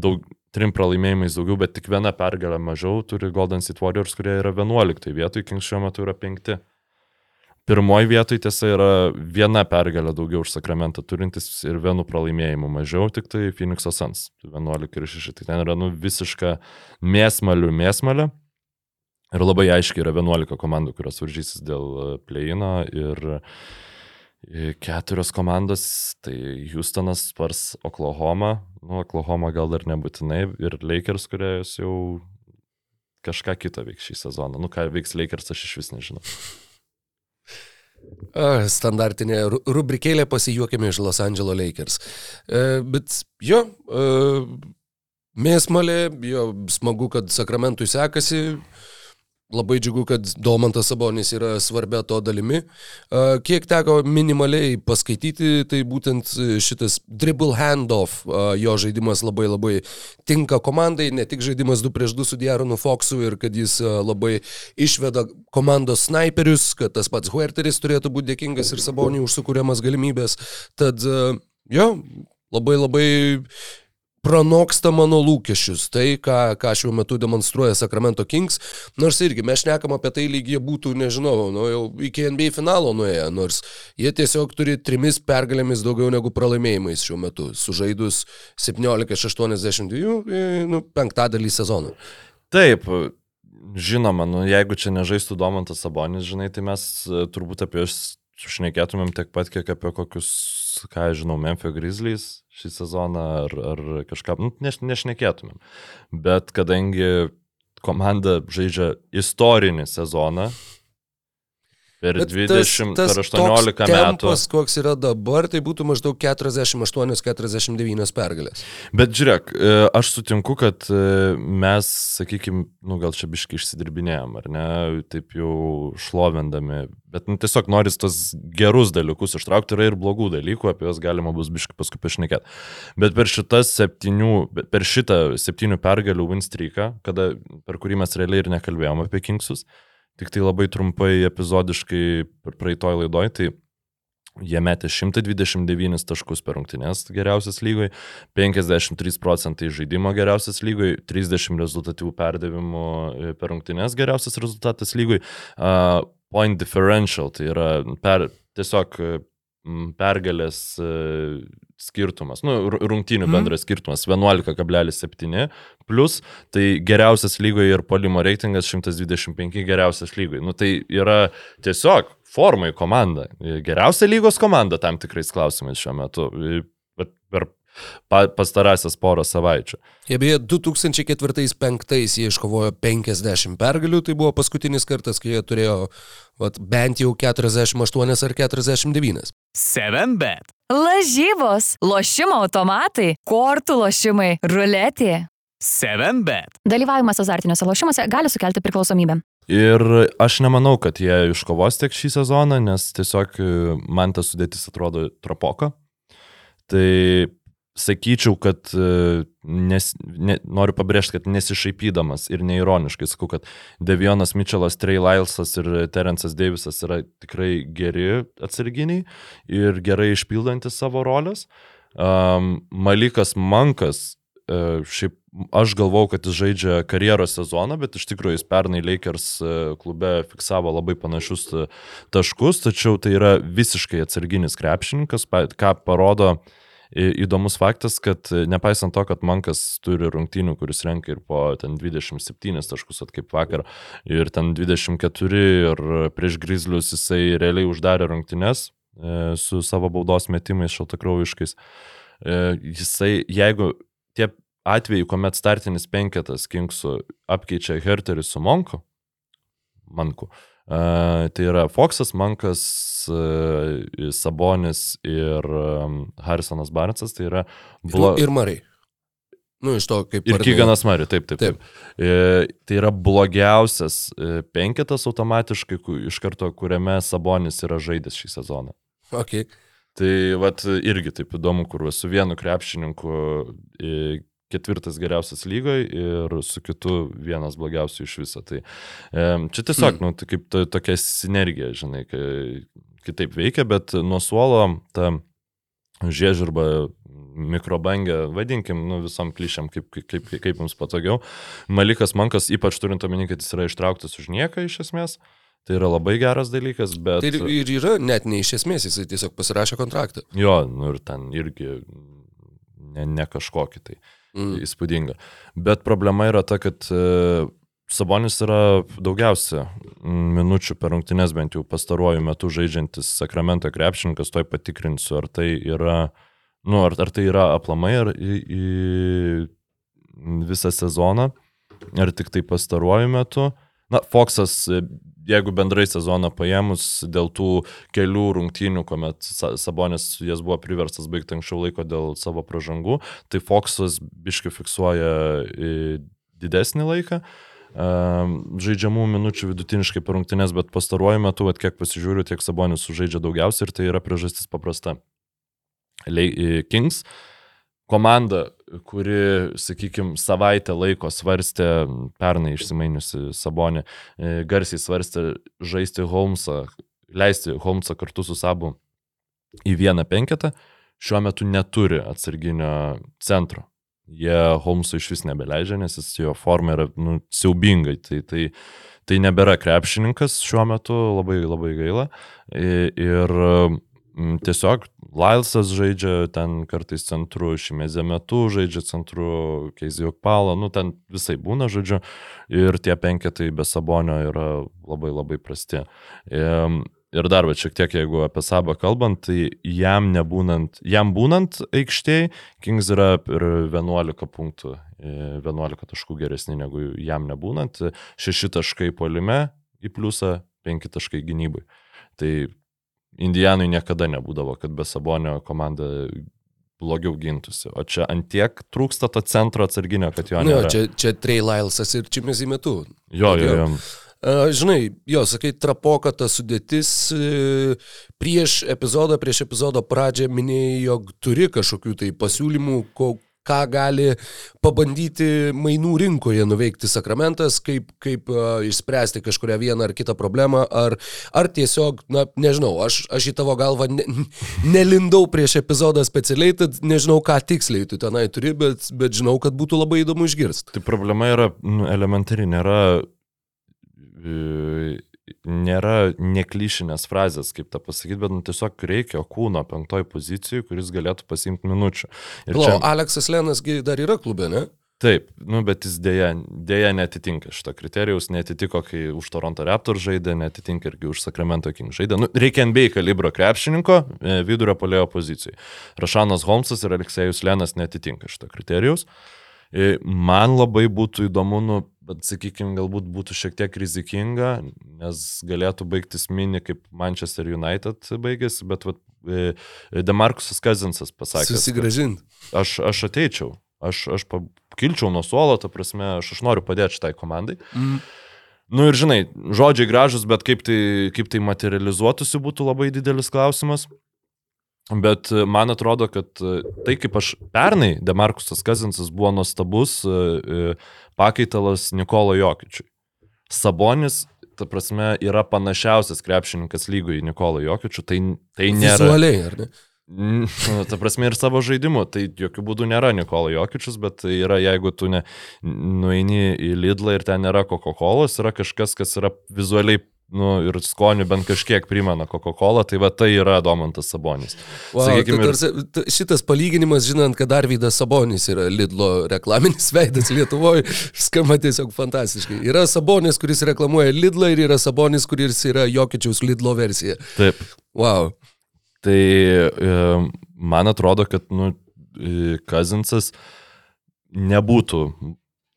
D: daug, trim pralaimėjimais daugiau, bet tik viena pergalė mažiau turi Golden State Warriors, kurie yra 11 vietoj, Kings šiuo metu yra 5. Pirmoji vietoje tiesa yra viena pergalė daugiau už Sakramentą turintis ir vienu pralaimėjimu mažiau, tik tai Phoenix'o Suns 11 ir 6. Tai ten yra nu, visiška mėsmalių mėsmalė. Ir labai aiškiai yra 11 komandų, kurios varžysis dėl e, play-ino ir e, keturios komandos, tai Houstonas, Spars, Oklahoma, Nu, Oklahoma gal dar nebūtinai ir Lakers, kurie jau kažką kitą veiks šį sezoną. Nu, ką veiks Lakers, aš iš vis nežinau.
C: Standartinė rubrikėlė pasijuokėme iš Los Angeles Lakers. E, bet jo, e, mėsmalė, jo, smagu, kad Sakramentui sekasi. Labai džiugu, kad Domantas Sabonis yra svarbia to dalimi. Kiek teko minimaliai paskaityti, tai būtent šitas dribble handoff, jo žaidimas labai labai tinka komandai, ne tik žaidimas 2 prieš 2 su Diaronu Foxu ir kad jis labai išveda komandos snaiperius, kad tas pats Huerteris turėtų būti dėkingas ir Saboniui už sukūriamas galimybės. Tad, jo, labai labai pranoksta mano lūkesčius, tai ką, ką šiuo metu demonstruoja Sacramento Kings, nors irgi mes šnekam apie tai, lyg jie būtų, nežinau, nu, jau iki NBA finalo nuėję, nors jie tiesiog turi trimis pergalėmis daugiau negu pralaimėjimais šiuo metu, sužaidus 17 iš 82, e, nu, penktadalį sezono.
D: Taip, žinoma, nu, jeigu čia nežaistų Domantas Sabonis, žinai, tai mes e, turbūt apie juos šnekėtumėm tiek pat, kiek apie kokius, ką žinau, Memphis Grizzlies šį sezoną ar, ar kažką, nu, neš, nešnekėtumėm. Bet kadangi komanda žaidžia istorinį sezoną, per
C: Bet
D: 20, per 18
C: toks
D: metų.
C: Tempas, koks yra dabar, tai būtų maždaug 48-49 pergalės.
D: Bet žiūrėk, e, aš sutinku, kad e, mes, sakykime, nu gal čia biškai išsidirbinėjom, ar ne, taip jau šlovendami, bet nu, tiesiog noris tos gerus dalykus ištraukti, yra ir blogų dalykų, apie juos galima bus biškai paskui pašnekėti. Bet per šitas septynių, per šitą septynių pergalių winstreaką, kada, per kurį mes realiai ir nekalbėjom apie Kingsus, tik tai labai trumpai epizodiškai praeitoj laidoj, tai Jie metė 129 taškus per rungtynės geriausias lygoj, 53 procentai žaidimo geriausias lygoj, 30 rezultatyvų perdavimų e, per rungtynės geriausias rezultatas lygoj. Uh, point differential, tai yra per, tiesiog pergalės uh, skirtumas, nu, rungtynių bendras skirtumas 11,7 plus, tai geriausias lygoje ir polimo reitingas 125 geriausias lygoje. Nu, tai yra tiesiog formai komanda, geriausia lygos komanda tam tikrais klausimais šiuo metu. Per pastarąsias porą savaičių.
C: Jie beje 2004-2005 jie iškovojo 50 pergalių, tai buvo paskutinis kartas, kai jie turėjo vat, bent jau 48 ar 49.
E: 7 bet.
B: Lažybos, lošimo automatai, kortų lošimai, ruletė.
E: 7 bet.
B: Dalyvavimas azartiniuose lošimuose gali sukelti priklausomybę.
D: Ir aš nemanau, kad jie iškovos tiek šį sezoną, nes tiesiog man ta sudėtis atrodo trapoka. Tai sakyčiau, kad e, nes, ne, noriu pabrėžti, kad nesišaipydamas ir neironiškai sakau, kad Devionas Mitchellas, Trey Lylesas ir Terence'as Davisas yra tikrai geri atsarginiai ir gerai išpildantis savo rolės. Um, Malikas Mankas, uh, šiaip aš galvau, kad jis žaidžia karjeros sezoną, bet iš tikrųjų jis pernai Lakers klube fiksavo labai panašius taškus, tačiau tai yra visiškai atsarginis krepšininkas, ką parodo uh, Įdomus faktas, kad e, nepaisant to, kad Mankas turi rungtynių, kuris renka ir po ten 27 taškus, at kaip vakar, ir ten 24 ir prieš Grizzlius jisai realiai uždarė rungtynes e, su savo baudos metimais šaltakraujiškais. E, jisai, jeigu tie atvejai, kuomet startinis penketas Kingsų apkeičia Herterį su Monku, Manku, Uh, tai yra Foxas, Mankas, Sabonis ir um, Harrisonas Barnetsas, tai yra...
C: Blo... Ir, ir Marai. Nu, iš to kaip...
D: Ir Kyganas Mari, taip, taip. taip. taip. E, tai yra blogiausias e, penketas automatiškai, iš karto, kuriame Sabonis yra žaidęs šį sezoną.
C: Okay.
D: Tai vat irgi taip įdomu, kur su vienu krepšininku e, ketvirtas geriausias lygoje ir su kitu vienas blogiausių iš viso. Tai čia tiesiog, hmm. nu, tai kaip to, tokia sinergija, žinai, kitaip veikia, bet nuo suolo ta žiežirba mikrobangę, vadinkim, nu, visom klišiam, kaip, kaip, kaip, jums patogiau. Malikas Mankas, ypač turint omeny, kad jis yra ištrauktas už nieką iš esmės. Tai yra labai geras dalykas, bet...
C: Tai ir, ir yra net ne iš esmės, jisai tiesiog pasirašė kontraktą.
D: Jo, nu ir ten irgi ne, ne kažkokį tai mm. įspūdinga. Bet problema yra ta, kad e, Sabonis yra daugiausia minučių per rungtynes, bent jau pastaruoju metu žaidžiantis Sakramento krepšininkas, toj patikrinsiu, ar tai yra, nu, ar, ar tai yra aplamai ar į, į visą sezoną, ar tik tai pastaruoju metu. Na, Foksas jeigu bendrai sezoną paėmus dėl tų kelių rungtynių, kuomet Sabonis jas buvo priverstas baigti anksčiau laiko dėl savo pražangų, tai Foxas biški fiksuoja didesnį laiką. žaidžiamų minučių vidutiniškai per rungtynes, bet pastaruoju metu, vat, kiek pasižiūriu, tiek Sabonis sužaidžia daugiausiai ir tai yra priežastis paprasta. Le Kings komanda, kuri, sakykime, savaitę laiko svarstė, pernai išsimainiusi Sabonį, e, garsiai svarstė žaisti Holmesą, leisti Holmesą kartu su Sabu į vieną penketą, šiuo metu neturi atsarginio centro. Jie Holmesų iš vis nebeleidžia, nes jis jo forma yra nu, siaubingai. Tai, tai, tai nebėra krepšininkas šiuo metu, labai labai gaila. Ir Mm, tiesiog Lailsas žaidžia ten kartais centru, Šimezė metu žaidžia centru, Keizijok Palo, nu ten visai būna, žodžiu, ir tie penketai be sabonio yra labai labai prasti. Ir dar, bet šiek tiek, jeigu apie Sabą kalbant, tai jam nebūnant, jam būnant aikštėje, Kings yra ir 11 punktų, 11 taškų geresni negu jam nebūnant, 6 taškai polime į pliusą, 5 taškai gynybai. Tai Indijanui niekada nebūdavo, kad be Sabonio komanda blogiau gintųsi. O čia antiek trūksta to centro atsarginio, kad jo
C: nu
D: nėra.
C: Jo, čia, čia Trey Lylesas ir Čimezi metu.
D: Jo, jo, jo.
C: Žinai, jo, sakai, trapoka ta sudėtis. Uh, prieš epizodą, prieš epizodo pradžią minėjai, jog turi kažkokių tai pasiūlymų, ko, ką gali pabandyti mainų rinkoje nuveikti sakramentas, kaip, kaip uh, išspręsti kažkuria vieną ar kitą problemą, ar, ar tiesiog, na, nežinau, aš, aš į tavo galvą ne, nelindau prieš epizodą specialiai, tad nežinau, ką tiksliai tu tenai turi, bet, bet žinau, kad būtų labai įdomu išgirsti.
D: Tai problema yra nu, elementari, nėra nėra neklyšinės frazės, kaip tą pasakyti, bet nu, tiesiog reikia kūno penktoj pozicijai, kuris galėtų pasimti minučių.
C: Ir Plau, čia... Aleksas Lenasgi dar yra klube, ne?
D: Taip, nu, bet jis dėja, dėja netitinka šito kriterijaus, netitiko, kai už Toronto Raptor žaidė, netitinka irgi už Sacramento King žaidė. Nu, reikia NBA kalibro krepšininko e, vidurio polėjo pozicijai. Rašanas Holmesas ir Aleksėjus Lenas netitinka šito kriterijaus. E, man labai būtų įdomu, nu, bet sakykime, galbūt būtų šiek tiek rizikinga, nes galėtų baigtis mini kaip Manchester United baigėsi, bet vat, e, Demarkusas Kazinsas pasakė.
C: Susigražinti.
D: Aš, aš ateičiau, aš, aš kilčiau nuo suolo, ta prasme, aš, aš noriu padėti šitai komandai. Mm. Nu ir žinai, žodžiai gražus, bet kaip tai, kaip tai materializuotųsi būtų labai didelis klausimas. Bet e, man atrodo, kad e, tai kaip aš pernai, Demarkusas Kazinsas buvo nuostabus e, pakaitalas Nikolo Jokičiui. Sabonis, ta prasme, yra panašiausias krepšininkas lygui Nikolo Jokičiui, tai, tai nėra...
C: Vizualiai, ar ne?
D: Ta prasme ir savo žaidimu, tai jokių būdų nėra Nikola Jokičius, bet tai yra, jeigu tu ne, nueini į Lidlą ir ten nėra Coca-Cola, yra kažkas, kas yra vizualiai nu, ir skonių bent kažkiek primena Coca-Cola, tai va tai yra Domantas Sabonis.
C: Wow, Sakykime, tai tarsi, šitas palyginimas, žinant, kad Arvydas Sabonis yra Lidlo reklaminis veidas Lietuvoje, skamba tiesiog fantastiškai. Yra Sabonis, kuris reklamuoja Lidlą ir yra Sabonis, kuris yra Jokičiaus Lidlo versija.
D: Taip.
C: Wow.
D: Tai e, man atrodo, kad nu, e, Kazinsas nebūtų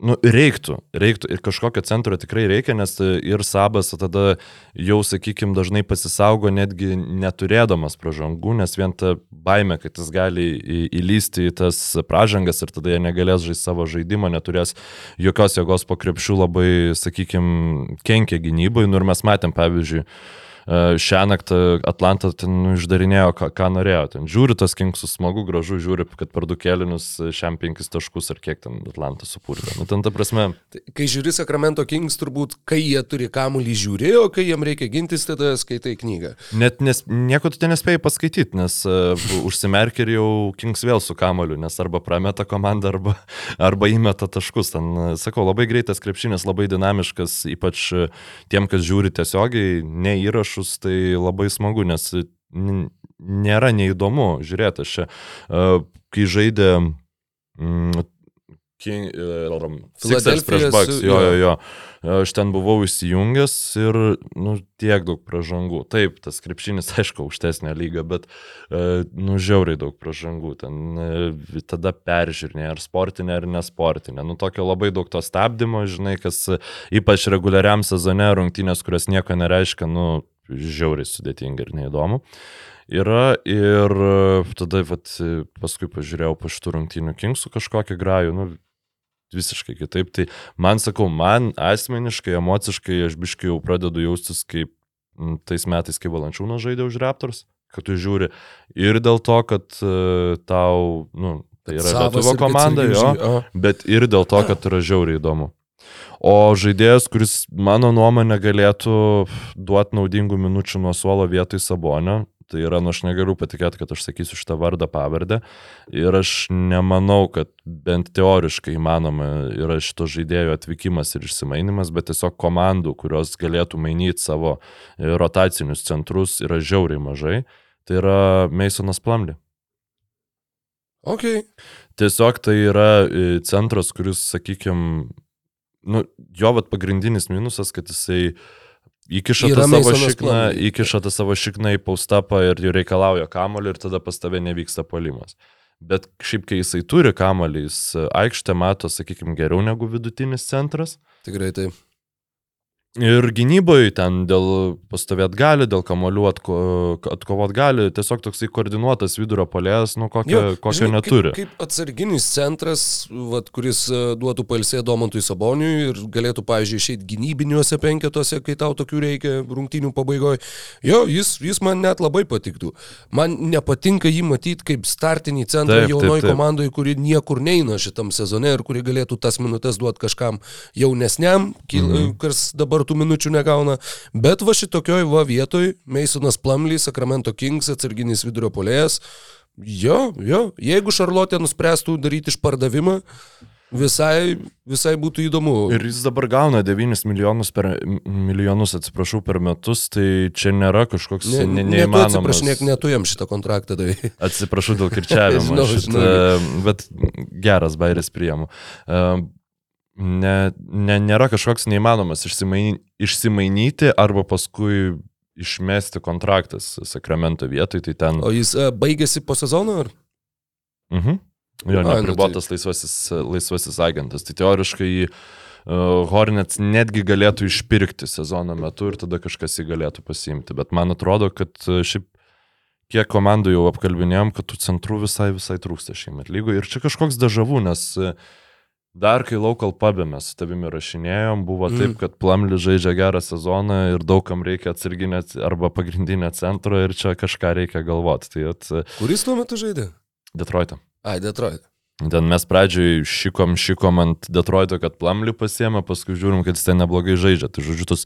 D: Nu, reiktų, reiktų ir kažkokio centro tikrai reikia, nes ir Sabas tada jau, sakykime, dažnai pasisaugo netgi neturėdamas pražangų, nes vien ta baime, kad jis gali įlysti į tas pražangas ir tada jie negalės žaisti savo žaidimo, neturės jokios jėgos po krepšių labai, sakykime, kenkia gynybai. Nu ir mes matėm, pavyzdžiui, E, šią naktį Atlantą ten nu, išdarinėjo, ką, ką norėjo. Ten žiūri tas kinksus, smagu, gražu, žiūri, kad per du kelinius šiam penkis taškus ar kiek ten Atlantą supūrė. Nu, ten ta prasme.
C: Tai, kai žiūri Sacramento Kings, turbūt, kai jie turi kamuolį žiūri, o kai jiem reikia gintis, tada skaitai knygą.
D: Net nes, nieko tu ten nespėjai paskaityti, nes uh, užsimerki ir jau Kings vėl su kamuoliu, nes arba prameta komandą, arba, arba įmeta taškus. Ten, sakau, labai greitas krepšinis, labai dinamiškas, ypač tiem, kas žiūri tiesiogiai, ne įrašų įrašus, tai labai smagu, nes nėra neįdomu žiūrėti. Aš čia, kai žaidė mm, King, Sixers prieš Bucks, jo, jo, jo. Aš ten buvau įsijungęs ir, nu, tiek daug pražangų. Taip, tas krepšinis, aišku, aukštesnė lyga, bet, nu, žiauriai daug pražangų. Ten tada peržiūrinė, ar sportinė, ar nesportinė. Nu, tokio labai daug to stabdymo, žinai, kas ypač reguliariam sezone rungtynės, kurios nieko nereiškia, nu, žiauriai sudėtinga ir neįdomu. Yra ir tada vat, paskui pažiūrėjau po šitų rungtynių Kingsų kažkokį grajų, nu, visiškai kitaip. Tai man sakau, man asmeniškai, emociškai aš biškai jau pradedu jaustis kaip tais metais, kai Valančiūnas žaidė už Raptors, kad tu žiūri ir dėl to, kad uh, tau, nu, tai yra
C: Savas
D: Lietuvo komanda, jo, bet ir dėl to, kad yra žiauriai įdomu. O žaidėjas, kuris mano nuomonė galėtų duoti naudingų minučių nuo suolo vietoj Sabonio, tai yra, nu aš negaliu patikėti, kad aš sakysiu šitą vardą pavardę. Ir aš nemanau, kad bent teoriškai įmanoma yra šito žaidėjo atvykimas ir išsimainimas, bet tiesiog komandų, kurios galėtų mainyti savo e, rotacinius centrus, yra žiauriai mažai. Tai yra Masonas Plumley.
C: Okay.
D: Tiesiog tai yra e, centras, kuris, sakykime, nu, jo vat pagrindinis minusas, kad jisai įkiša tą savo šikną, įkiša tą savo šikną į paustapą ir jau reikalauja kamolį ir tada pas tave nevyksta polimas. Bet šiaip, kai jisai turi kamolį, jis aikštę mato, sakykime, geriau negu vidutinis centras.
C: Tikrai taip.
D: Ir gynyboje ten dėl pastovėt gali, dėl kamolių atko, atkovot gali, tiesiog toksai koordinuotas vidurio polėjas, nu kokio,
C: Jo,
D: kokio
C: žinai,
D: neturi.
C: Kaip, kaip atsarginis centras, vat, kuris e, duotų palsė Domantui Saboniui ir galėtų, pavyzdžiui, išeiti gynybiniuose penketuose, kai tau tokių reikia rungtynių pabaigoje. Jo, jis, jis man net labai patiktų. Man nepatinka jį matyti kaip startinį centrą jaunoji komandai, kuri niekur neina šitam sezone ir kuri galėtų tas minutės duoti kažkam jaunesniam, mhm.
D: Mhm.
C: kas dabar tų minučių negauna. Bet va šitokioj va vietoj Masonas Plumlee, Sacramento Kings, atsarginis vidurio polėjas. Jo, jo, jeigu Šarlotė nuspręstų daryti išpardavimą, visai, visai būtų įdomu.
D: Ir jis dabar gauna 9 milijonus, per, milijonus atsiprašau, per metus, tai čia nėra kažkoks
C: Ne,
D: ne,
C: ne,
D: neįmanomas.
C: atsiprašinėk, netu jam šitą kontraktą davai.
D: Atsiprašau dėl kirčiavimo,
C: Žinau,
D: šit,
C: žinau.
D: e, bet geras bairis priemu. E, Ne, ne, nėra kažkoks neįmanomas išsimaini, išsimainyti arba paskui išmesti kontraktas Sakramento vietoj, tai ten...
C: O jis a, baigėsi po sezono? Ar?
D: Mhm. Jo,
C: nu
D: nepribotas laisvasis, laisvasis agentas. Tai teoriškai uh, Hornets netgi galėtų išpirkti sezono metu ir tada kažkas jį galėtų pasiimti. Bet man atrodo, kad uh, šiaip kiek komandų jau apkalbinėjom, kad tų centrų visai, visai trūksta šiemet lygoje. Ir čia kažkoks dažavų, nes uh, dar kai local pubė mes su tavimi rašinėjom, buvo
C: Mm.
D: taip, kad Plamli žaidžia gerą sezoną ir daugam reikia atsarginę arba pagrindinę centro ir čia kažką reikia galvoti. Tai at,
C: Kuris tuo metu žaidė?
D: Detroitą.
C: Ai, Detroit.
D: Ten mes pradžioj šikom, šikom ant Detroito, kad Plamlių pasiemė, paskui žiūrim, kad jis ten neblogai žaidžia. Tai žodžiu, tas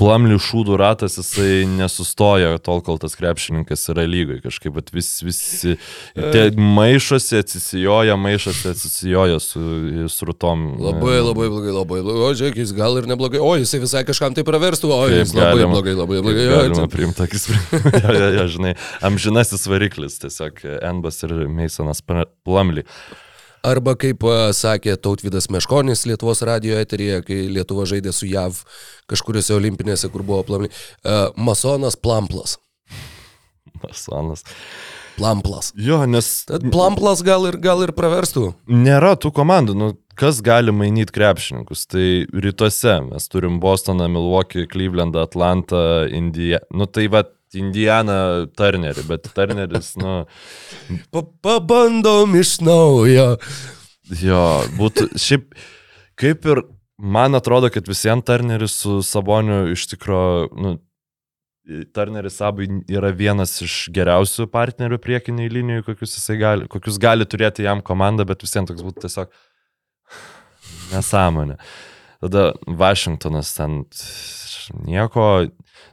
D: Plamlių šūdų ratas, jisai nesustoja tol, kol tas krepšininkas yra lygai. Kažkaip vat vis, visi maišosi, atsisijoja, maišosi, atsisijoja su srutom.
C: Labai, labai blogai, labai blogai. O, žiūrėk, jis gal ir neblogai. O, jisai visai kažkam tai praverstų. O,
D: Kaip
C: jis labai
D: galima-
C: blogai, labai
D: Kaip
C: blogai. Jo,
D: Galima priimti tokį sprendimą. ja, ja, ja, žinai, amžinasis variklis, tiesiog Enbas ir Meisonas Plamli.
C: Arba kaip a, sakė Tautvidas Meškonis Lietuvos radio eteryje, kai Lietuva žaidė su JAV kažkuriuose olimpinėse, kur buvo plamai. Uh, Masonas Plamplas.
D: Masonas.
C: Plamplas.
D: Jo, nes
C: Tad Plamplas gal ir, gal ir praverstų.
D: nėra tų komandų, nu, kas gali mainyti krepšininkus. Tai rytuose mes turim Bostoną, Milwaukee, Clevelandą, Atlantą, Indiją. Nu tai va, Indiana Turnerį, bet Turneris, nu,
C: Pa pabandom iš naujo.
D: jo, būtų šiaip kaip ir man atrodo, kad visiems Turneris su Saboniu iš tikrųjų, nu, Turneris Sabui yra vienas iš geriausių partnerių priekiniai linijų, kokius, gali, kokius gali turėti jam komanda, bet visiems toks būtų tiesiog nesąmonė. Tada Vašingtonas ten nieko,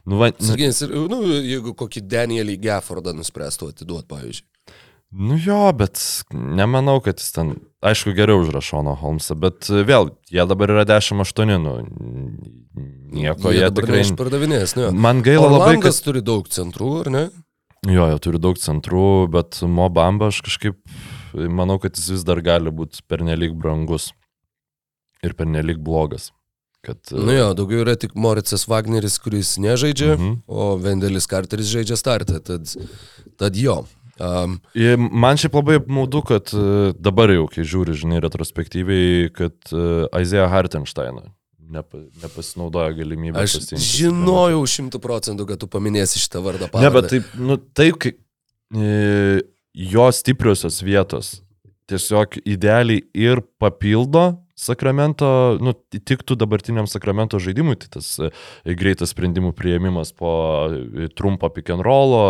D: nu, va, nu,
C: ir, nu, jeigu kokį Danielį Geffordą nuspręstų atiduoti, pavyzdžiui.
D: nu jo, bet nemanau, kad jis ten, aišku, geriau už Rašono Holmesą, bet vėl, jie dabar yra 10-8, nu, nieko jie, jie tikrai...
C: Išpardavinės, ne?
D: Man gaila labai, kad
C: Orlandas turi daug centrų, ar ne?
D: Jo, jie turi daug centrų, bet Mobamba aš kažkaip manau, kad jis vis dar gali būti pernelyg brangus ir pernelyg blogas. Kad,
C: Nu jo, daugiau yra tik Moricas Wagneris, kuris nežaidžia,
D: Mhm.
C: o Vendelis Carteris žaidžia startą, tad, tad jo. Um,
D: Man šiaip labai apmaudu, kad e, dabar jau, kai žiūri, žinai, retrospektyviai, kad Aizėja Hartensteiną nepa, nepasinaudojo galimybę.
C: aš
D: pasiimti.
C: žinojau šimtų procentų, kad tu paminėsi šitą vardą.
D: Ne,
C: pavardę.
D: bet taip, nu, taip, kai e, jo stipriosios vietos tiesiog idealiai ir papildo Sakramento, nu, tiktų dabartiniam Sakramento žaidimui, tai tas e, greitas sprendimų prieimimas po e, trumpo pick and rollo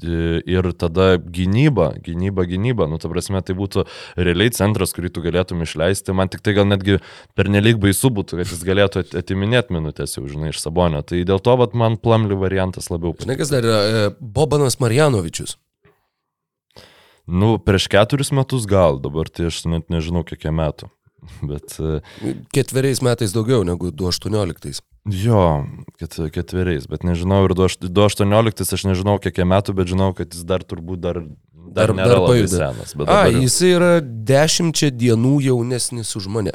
D: e, ir tada gynyba, gynyba, gynyba, nu, ta prasme, tai būtų realiai centras, kurį tu galėtum išleisti, man tik tai gal netgi pernelyg baisu būtų, kad jis galėtų at- atiminėti minutės jau, žinai, iš Sabonio, tai dėl to, vat, man plamli variantas labiau
C: Žinai, kas dar yra? Bobanas Marjanovičius.
D: Nu, prieš keturis metus gal, dabar tai aš net nežinau, kiek metų. Bet e,
C: Ketveriais metais daugiau negu 2018.
D: jo, ket, ketveriais, bet nežinau ir 2018 aš nežinau, kiek jam metų, bet žinau, kad jis dar turbūt dar, dar,
C: Dar- dar pajuda.
D: senas.
C: A,
D: dabar
C: jis yra dešimčia dienų jaunesnis už mane.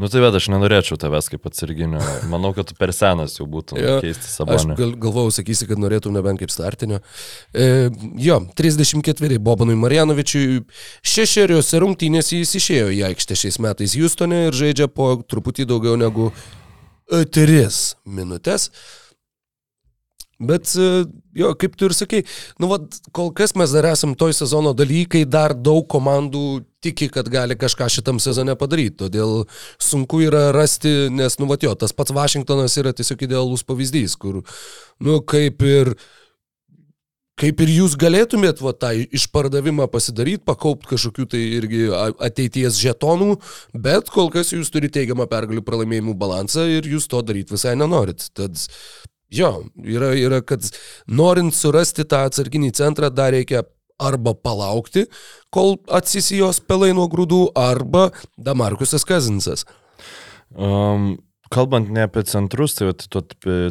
D: Nu tai bet aš nenorėčiau tavęs kaip atsarginio. Manau, kad tu per senas jau būtum
C: Jo,
D: keisti
C: Aš
D: sabonį.
C: gal, galvojau, sakysi, kad norėtum nebent kaip startinio. E, jo, 34 Bobanui Marjanovičiui šešeriuose rungtynėse jis išėjo į aikštę šiais metais Houstone ir žaidžia po truputį daugiau negu 3 minutės. Bet, e, jo, kaip tu ir sakai, nu, vat, kol kas mes dar esam toj sezono dalykai, dar daug komandų tiki, kad gali kažką šitam sezone padaryti. Todėl sunku yra rasti, nes, nu, vat jo, tas pats Vašingtonas yra tiesiog idealus pavyzdys, kur, nu, kaip ir kaip ir jūs galėtumėt va, tą išpardavimą pasidaryti, pakaupti kažkokių tai irgi ateities žetonų, bet kol kas jūs turite teigiamą pergalių pralaimėjimų balansą ir jūs to daryti visai nenorit. Tad jo, yra, yra, kad norint surasti tą atsarginį centrą, dar reikia arba palaukti, kol atsisijos pelai nuo grūdų, arba Damarkusas Kazinsas.
D: Um, kalbant ne apie centrus, tai tu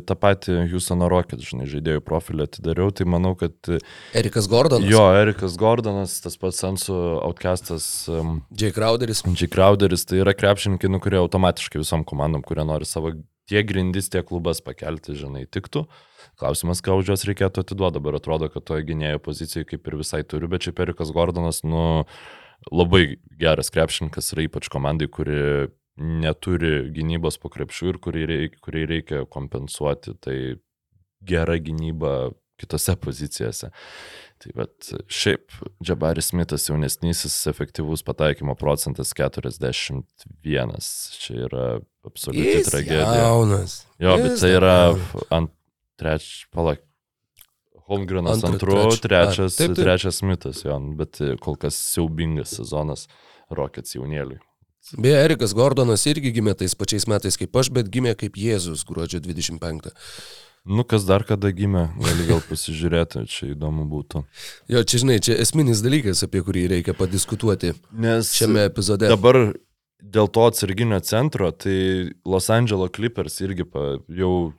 D: tą patį Houstono Rocket, žinai, žaidėjų profilį atidariau, tai manau, kad
C: Erikas Gordonas,
D: jo, Erikas Gordonas, tas pats Sensu outcastas, um,
C: Jay Crowderis.
D: G. Crowderis, tai yra krepšininkai, nu, kurie automatiškai visom komandom, kurie nori savo tiek grindis, tiek klubas pakelti, žinai, tiktų. Klausimas, ką už juos reikėtų atiduoti, dabar atrodo, kad toje gynėjo pozicijoje kaip ir visai turiu, bet čia Perikas Gordonas, nu, labai geras krepšininkas yra ypač komandai, kuri neturi gynybos po krepšių ir kurį reikia, kurį reikia kompensuoti, tai gera gynyba kitose pozicijose. Tai bet šiaip Džabaris Smithas jaunesnysis efektyvus pataikymo procentas 41. Čia yra absoliuti
C: Jis
D: tragedija.
C: Jaunas.
D: Jo, bet
C: Jis
D: tai
C: dar
D: yra
C: jaunas.
D: ant treč, palauk. Holmgrenas
C: Antru, trečiu.
D: trečias,
C: taip, taip.
D: trečias Smithas, jo, bet kol kas siaubingas sezonas Rockets jaunėliui.
C: Beje, Erikas Gordonas irgi gimė tais pačiais metais kaip aš, bet gimė kaip Jėzus gruodžio 25.
D: Nu, kas dar kada gimė, gali gal pasižiūrėti, čia įdomu būtų.
C: Jo, čia žinai, čia esminis dalykas, apie kurį reikia padiskutuoti
D: Nes
C: šiame epizode.
D: dabar dėl to atsarginio centro, tai Los Angeles Clippers irgi pa, jau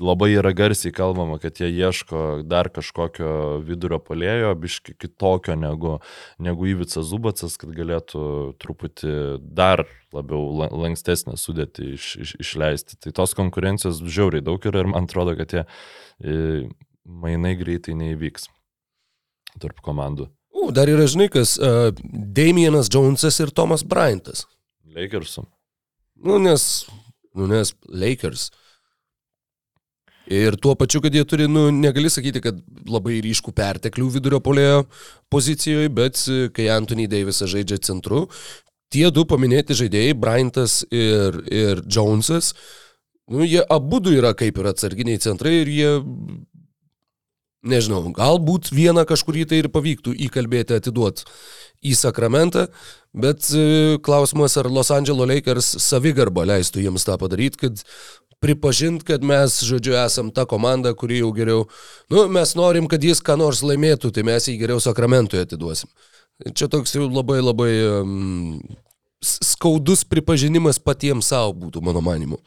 D: labai yra garsiai kalbama, kad jie ieško dar kažkokio vidurio polėjo, biški kitokio negu, negu Ivica Zubacas, kad galėtų truputį dar labiau la- lankstesnę sudėti iš, iš, išleisti. Tai tos konkurencijos žiauriai daug yra ir man atrodo, kad tie e, mainai greitai neįvyks tarp komandų.
C: U, dar yra, žinai, kas, uh, Damienas Jonesas ir Tomas Bryantas.
D: Lakersų.
C: Nu, nes, nu, nes Lakers. Ir tuo pačiu, kad jie turi, nu, negali sakyti, kad labai ryškų perteklių vidurio polėjo pozicijoje, bet e, kai Anthony Davisas žaidžia centru, tie du paminėti žaidėjai, Bryantas ir, ir Jonesas, nu, jie abu du yra kaip ir atsarginiai centrai ir jie, nežinau, galbūt vieną kažkurį tai ir pavyktų įkalbėti atiduoti į Sakramentą, bet e, klausimas, ar Los Angeles Lakers savigarba leistų jiems tą padaryti, kad pripažint, kad mes, žodžiu, esam ta komanda, kuri jau geriau, nu, mes norim, kad jis ką nors laimėtų, tai mes jį geriau Sakramentui atiduosim. Čia toks jau labai labai um, skaudus pripažinimas patiems savo būtų, mano manimu.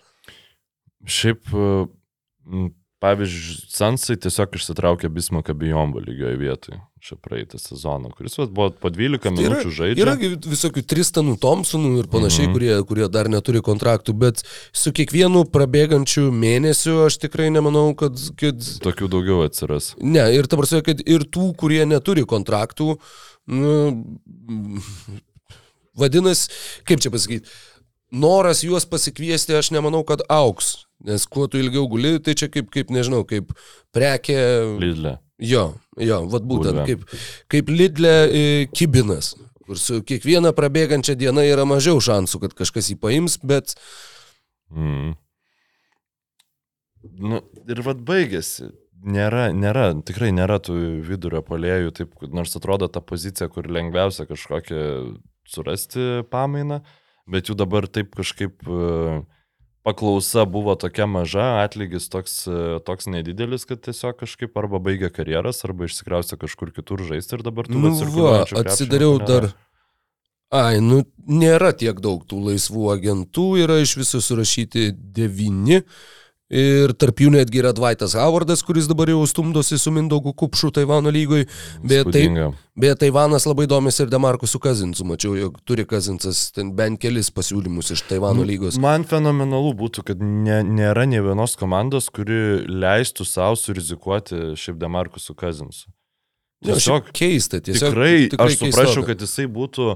D: Šiaip, e, pavyzdžiui, Sansai tiesiog išsitraukė Bismaką Bijombo lygioje vietoje šią praeitą sezoną, kuris vat, buvo po 12
C: Tai
D: minučių.
C: Yra gi visokių Tristanų Thompsonų ir panašiai, mm -hmm. kurie, kurie dar neturi kontraktų, bet su kiekvienu prabėgančiu mėnesiu aš tikrai nemanau, kad... kad
D: Tokių daugiau atsiras.
C: ne, ir ta prasme, kad ir tų, kurie neturi kontraktų, nu, vadinasi, kaip čia pasakyti, noras juos pasikviesti, aš nemanau, kad auks. Nes kuo tu ilgiau guli, tai čia kaip, kaip nežinau, kaip prekė.
D: Lidle.
C: Jo, jo, vad būtent,
D: Bulvė.
C: kaip, kaip Lidle e, kibinas. kur su kiekviena prabėgančia diena yra mažiau šansų, kad kažkas jį paims, bet
D: Mm. Nu, ir vad baigėsi. Nėra, nėra, tikrai nėra tų vidurio polėjų, taip, nors atrodo ta pozicija, kur lengviausia kažkokią surasti pamainą, bet jų dabar taip kažkaip e, paklausa buvo tokia maža, atlygis toks, e, toks nedidelis, kad tiesiog kažkaip arba baigia karjeras, arba išsikraustė kažkur kitur žaisti ir dabar tu
C: Nu va, atsidariau dar. Ai, nu, nėra tiek daug tų laisvų agentų, yra iš viso surašyti devyni. Ir tarp jų netgi yra Dvaitas Howardas, kuris dabar jau stumdosi su Mindaugu Kupšu Taivano lygoj. Beje, tai, beje, Taivanas labai domisi ir Demarkusu Kazinsu. Mačiau, jog turi Kazinsas ten bent kelis pasiūlymus iš Taivano lygos.
D: Man fenomenalu būtų, kad ne, nėra ne vienos komandos, kuri leistų savo surizikuoti šiaip Demarkusų Kazinsu.
C: Jo,
D: Tiesiog
C: keista, tiesiog.
D: tikrai, aš suprasčiau, kad jisai būtų,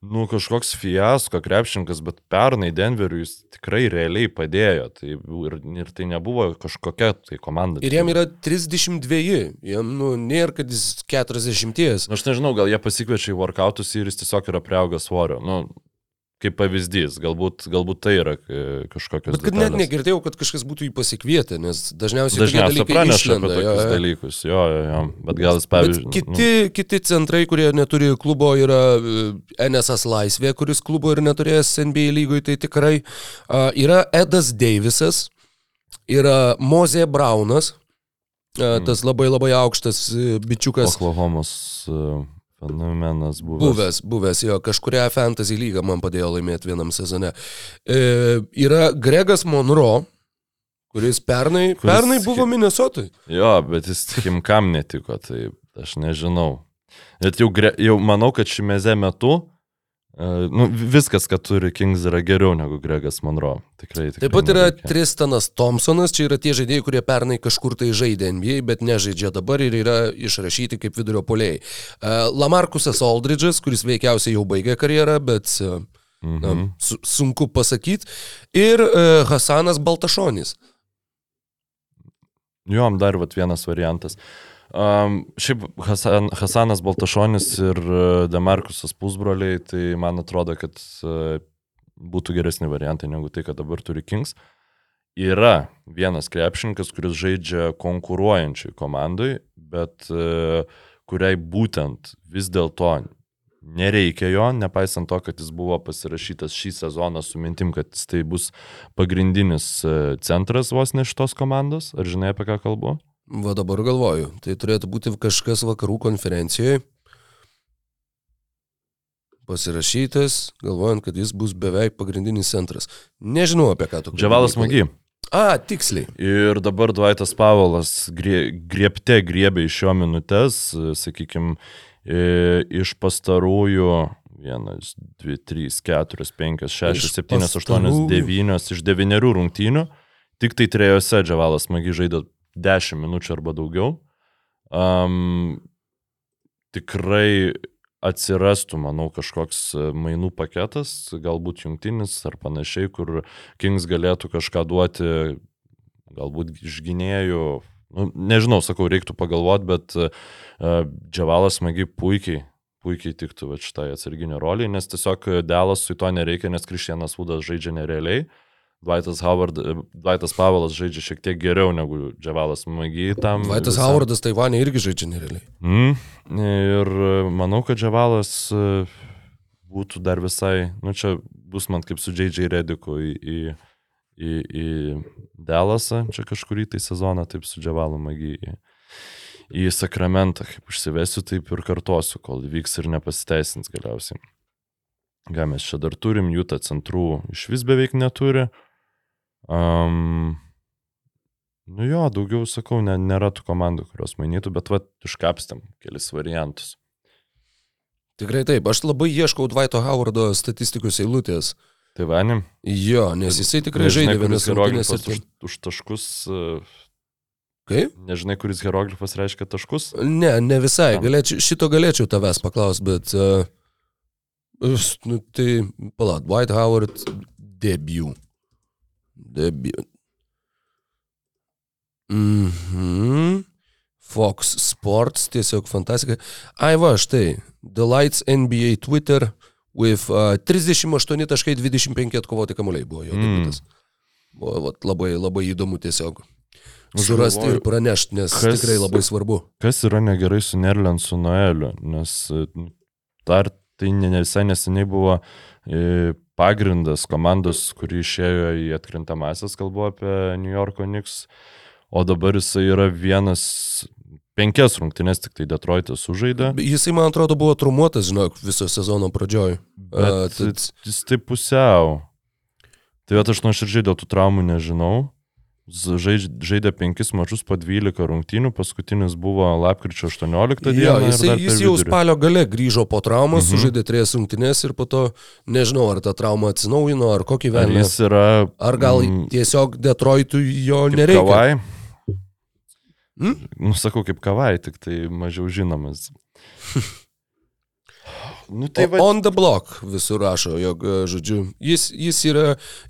D: nu, kažkoks fiasko krepšininkas, bet pernai Denveriui jis tikrai realiai padėjo. Tai, ir, ir tai nebuvo kažkokia tai komanda.
C: Ir jam yra 32, jam, nu, nėra, kad jis 40.
D: Nu, Aš nežinau, gal jie pasikviečia į workoutus ir jis tiesiog yra prieaugęs svorio. Nu, kaip pavyzdys, galbūt, galbūt tai yra e, kažkokios.
C: Bet kad net
D: detalės.
C: negirdėjau, kad kažkas būtų jį pasikvietę, nes dažniausiai
D: Dažniausiai praneša apie tokius
C: jo, jo.
D: dalykus. Jo, jo, jo. Bet gal jis,
C: Bet
D: pavyzdžiui. nu,
C: kiti, kiti centrai, kurie neturi klubo, yra e, NSS Laisvė, kuris klubo ir neturėjęs NBA lygoj, tai tikrai a, yra Edas Deivisas, yra Mozė Braunas,
D: Mm.
C: tas labai labai aukštas e, bičiukas.
D: Oklahomos e, fenomenas buvęs.
C: Buvęs, buvęs, jo, kažkuria fantasy lyga man padėjo laimėti vienam sezone. E, yra Gregas Monroe, kuris pernai,
D: Kuris-
C: pernai buvo Minnesotai.
D: Jo, bet jis tikim kam netiko, tai aš nežinau. Bet jau, gre, jau manau, kad šiame metu nu, viskas, ką turi Kings, yra geriau negu Gregas Monroe. Tikrai. tikrai
C: Taip pat yra
D: nereikia.
C: Tristanas Thompsonas, čia yra tie žaidėjai, kurie pernai kažkur tai žaidė NBA, bet nežaidžia dabar ir yra išrašyti kaip vidurio polėjai. E, Lamarkusas Aldridge'as, kuris veikiausiai jau baigė karjerą, bet e, na,
D: Mhm.
C: su, sunku pasakyti. Ir e, Hasanas Baltašonis.
D: Jom dar vat, vienas variantas. Um, šiaip Hasan, Hasanas Baltašonis ir uh, Demarkusas pusbroliai, tai man atrodo, kad uh, būtų geresni variantai negu tai, kad dabar turi Kings. Yra vienas krepšininkas, kuris žaidžia konkuruojančiai komandai, bet uh, kuriai būtent vis dėlto nereikia jo, nepaisant to, kad jis buvo pasirašytas šį sezoną su mintim, kad tai bus pagrindinis e, centras vos ne šitos komandos. Ar žinai, apie ką kalbu?
C: Va dabar galvoju, tai turėtų būti kažkas vakarų konferencijoje. Pasirašytas, galvojant, kad jis bus beveik pagrindinis centras. Nežinau apie ką tu kalbi.
D: Dževalas Magy.
C: A, tiksliai.
D: Ir dabar Dvaitas Pavolas grie, griepte griebė iš jo minutės, sakykime, iš pastarųjų 1, 2, 3, 4, 5, 6,
C: Iš
D: 7, 8,
C: pastarųjų.
D: 9 iš 9 rungtynių. Tik tai trejose Dževalas Magy žaidė 10 minučių arba daugiau. Um, tikrai atsirastų, manau, kažkoks e, mainų paketas, galbūt jungtinis ar panašiai, kur Kings galėtų kažką duoti, galbūt iš gynėjų. Nu, nežinau, sakau, reiktų pagalvoti, bet uh, Džavalas Magi puikiai, puikiai tiktų šitai atsarginio roliai, nes tiesiog Delas su to nereikia, nes Kristianas Vudas žaidžia nerealiai. Dwightas, Howard, Dwightas Pavelas žaidžia šiek tiek geriau negu Džavalas tam.
C: Vaitas
D: visam-
C: Howardas Taivanė irgi žaidžia nerealiai.
D: Mm. Ir e, manau, kad Džavalas e, būtų dar visai, nu čia bus man kaip su J.J. Rediku į, į, į, į Delasą, čia kažkurį tai sezoną, taip su Džavalu Magi į, Sakramentą, kaip užsivesiu, taip ir kartosiu, kol vyks ir nepasiteisins galiausiai. Ką mes čia dar turim, jų tą centrų iš vis beveik neturi. Um, Nu jo, daugiau sakau, ne, nėra tų komandų, kurios mainytų, bet va, iškapstėm kelis variantus.
C: Tikrai taip, aš labai ieškau Dvaito Howardo statistikos eilutės.
D: Tai vanim.
C: Jo, nes jisai tikrai žaidė vienas rungtynės ir...
D: už, už taškus. e,
C: Kaip?
D: Nežinai, kuris hieroglifas reiškia taškus?
C: Ne, ne visai. Galėčiau, šito galėčiau tavęs paklausti, bet... Uh, nu, tai, pala, Dwight Howard debut. Debut. Mhm. Fox Sports, tiesiog fantastika. Ai va, štai, The Lights NBA Twitter with uh, 38.25 atkovoti kamuoliai buvo jo
D: Mm.
C: debutas. Buvo vat, labai, labai įdomu tiesiog. Surasti ir pranešti, nes
D: kas-
C: tikrai labai svarbu.
D: Kas yra negerai su Nerlensu Noeliu, nes e, dar tai ne ne visai neseniai buvo e, pagrindas komandos, kuri išėjo į atkrintamasis, kalbu apie New Yorko Knicks, o dabar jisai yra vienas, penkias rungtynės tik tai Detroitas sužaidė,
C: Jisai, man atrodo, buvo trumuotas, žinok, viso sezono pradžioj.
D: bet
C: A, tad-
D: jis taip pusiau. Tai bet aš nuoširdžiai dėl tų traumų nežinau. Žaidė penkis mačius po 12 rungtynių, paskutinis buvo lapkričio 18
C: Jo,
D: dieną. dar
C: jis
D: per
C: jau spalio gale grįžo po traumos,
D: Mhm.
C: sužaidė trijas rungtynės ir po to nežinau, ar ta trauma atsinaujino, ar kokį velnį.
D: jis yra...
C: Ar gal
D: mm,
C: tiesiog Detroitui jo nereikia?
D: Kavai?
C: Hmm?
D: Nusakau kaip kavai, tik tai mažiau žinomas. nu
C: Tai va... On the block visur rašo, jog, e, žodžiu, jis, jis yra,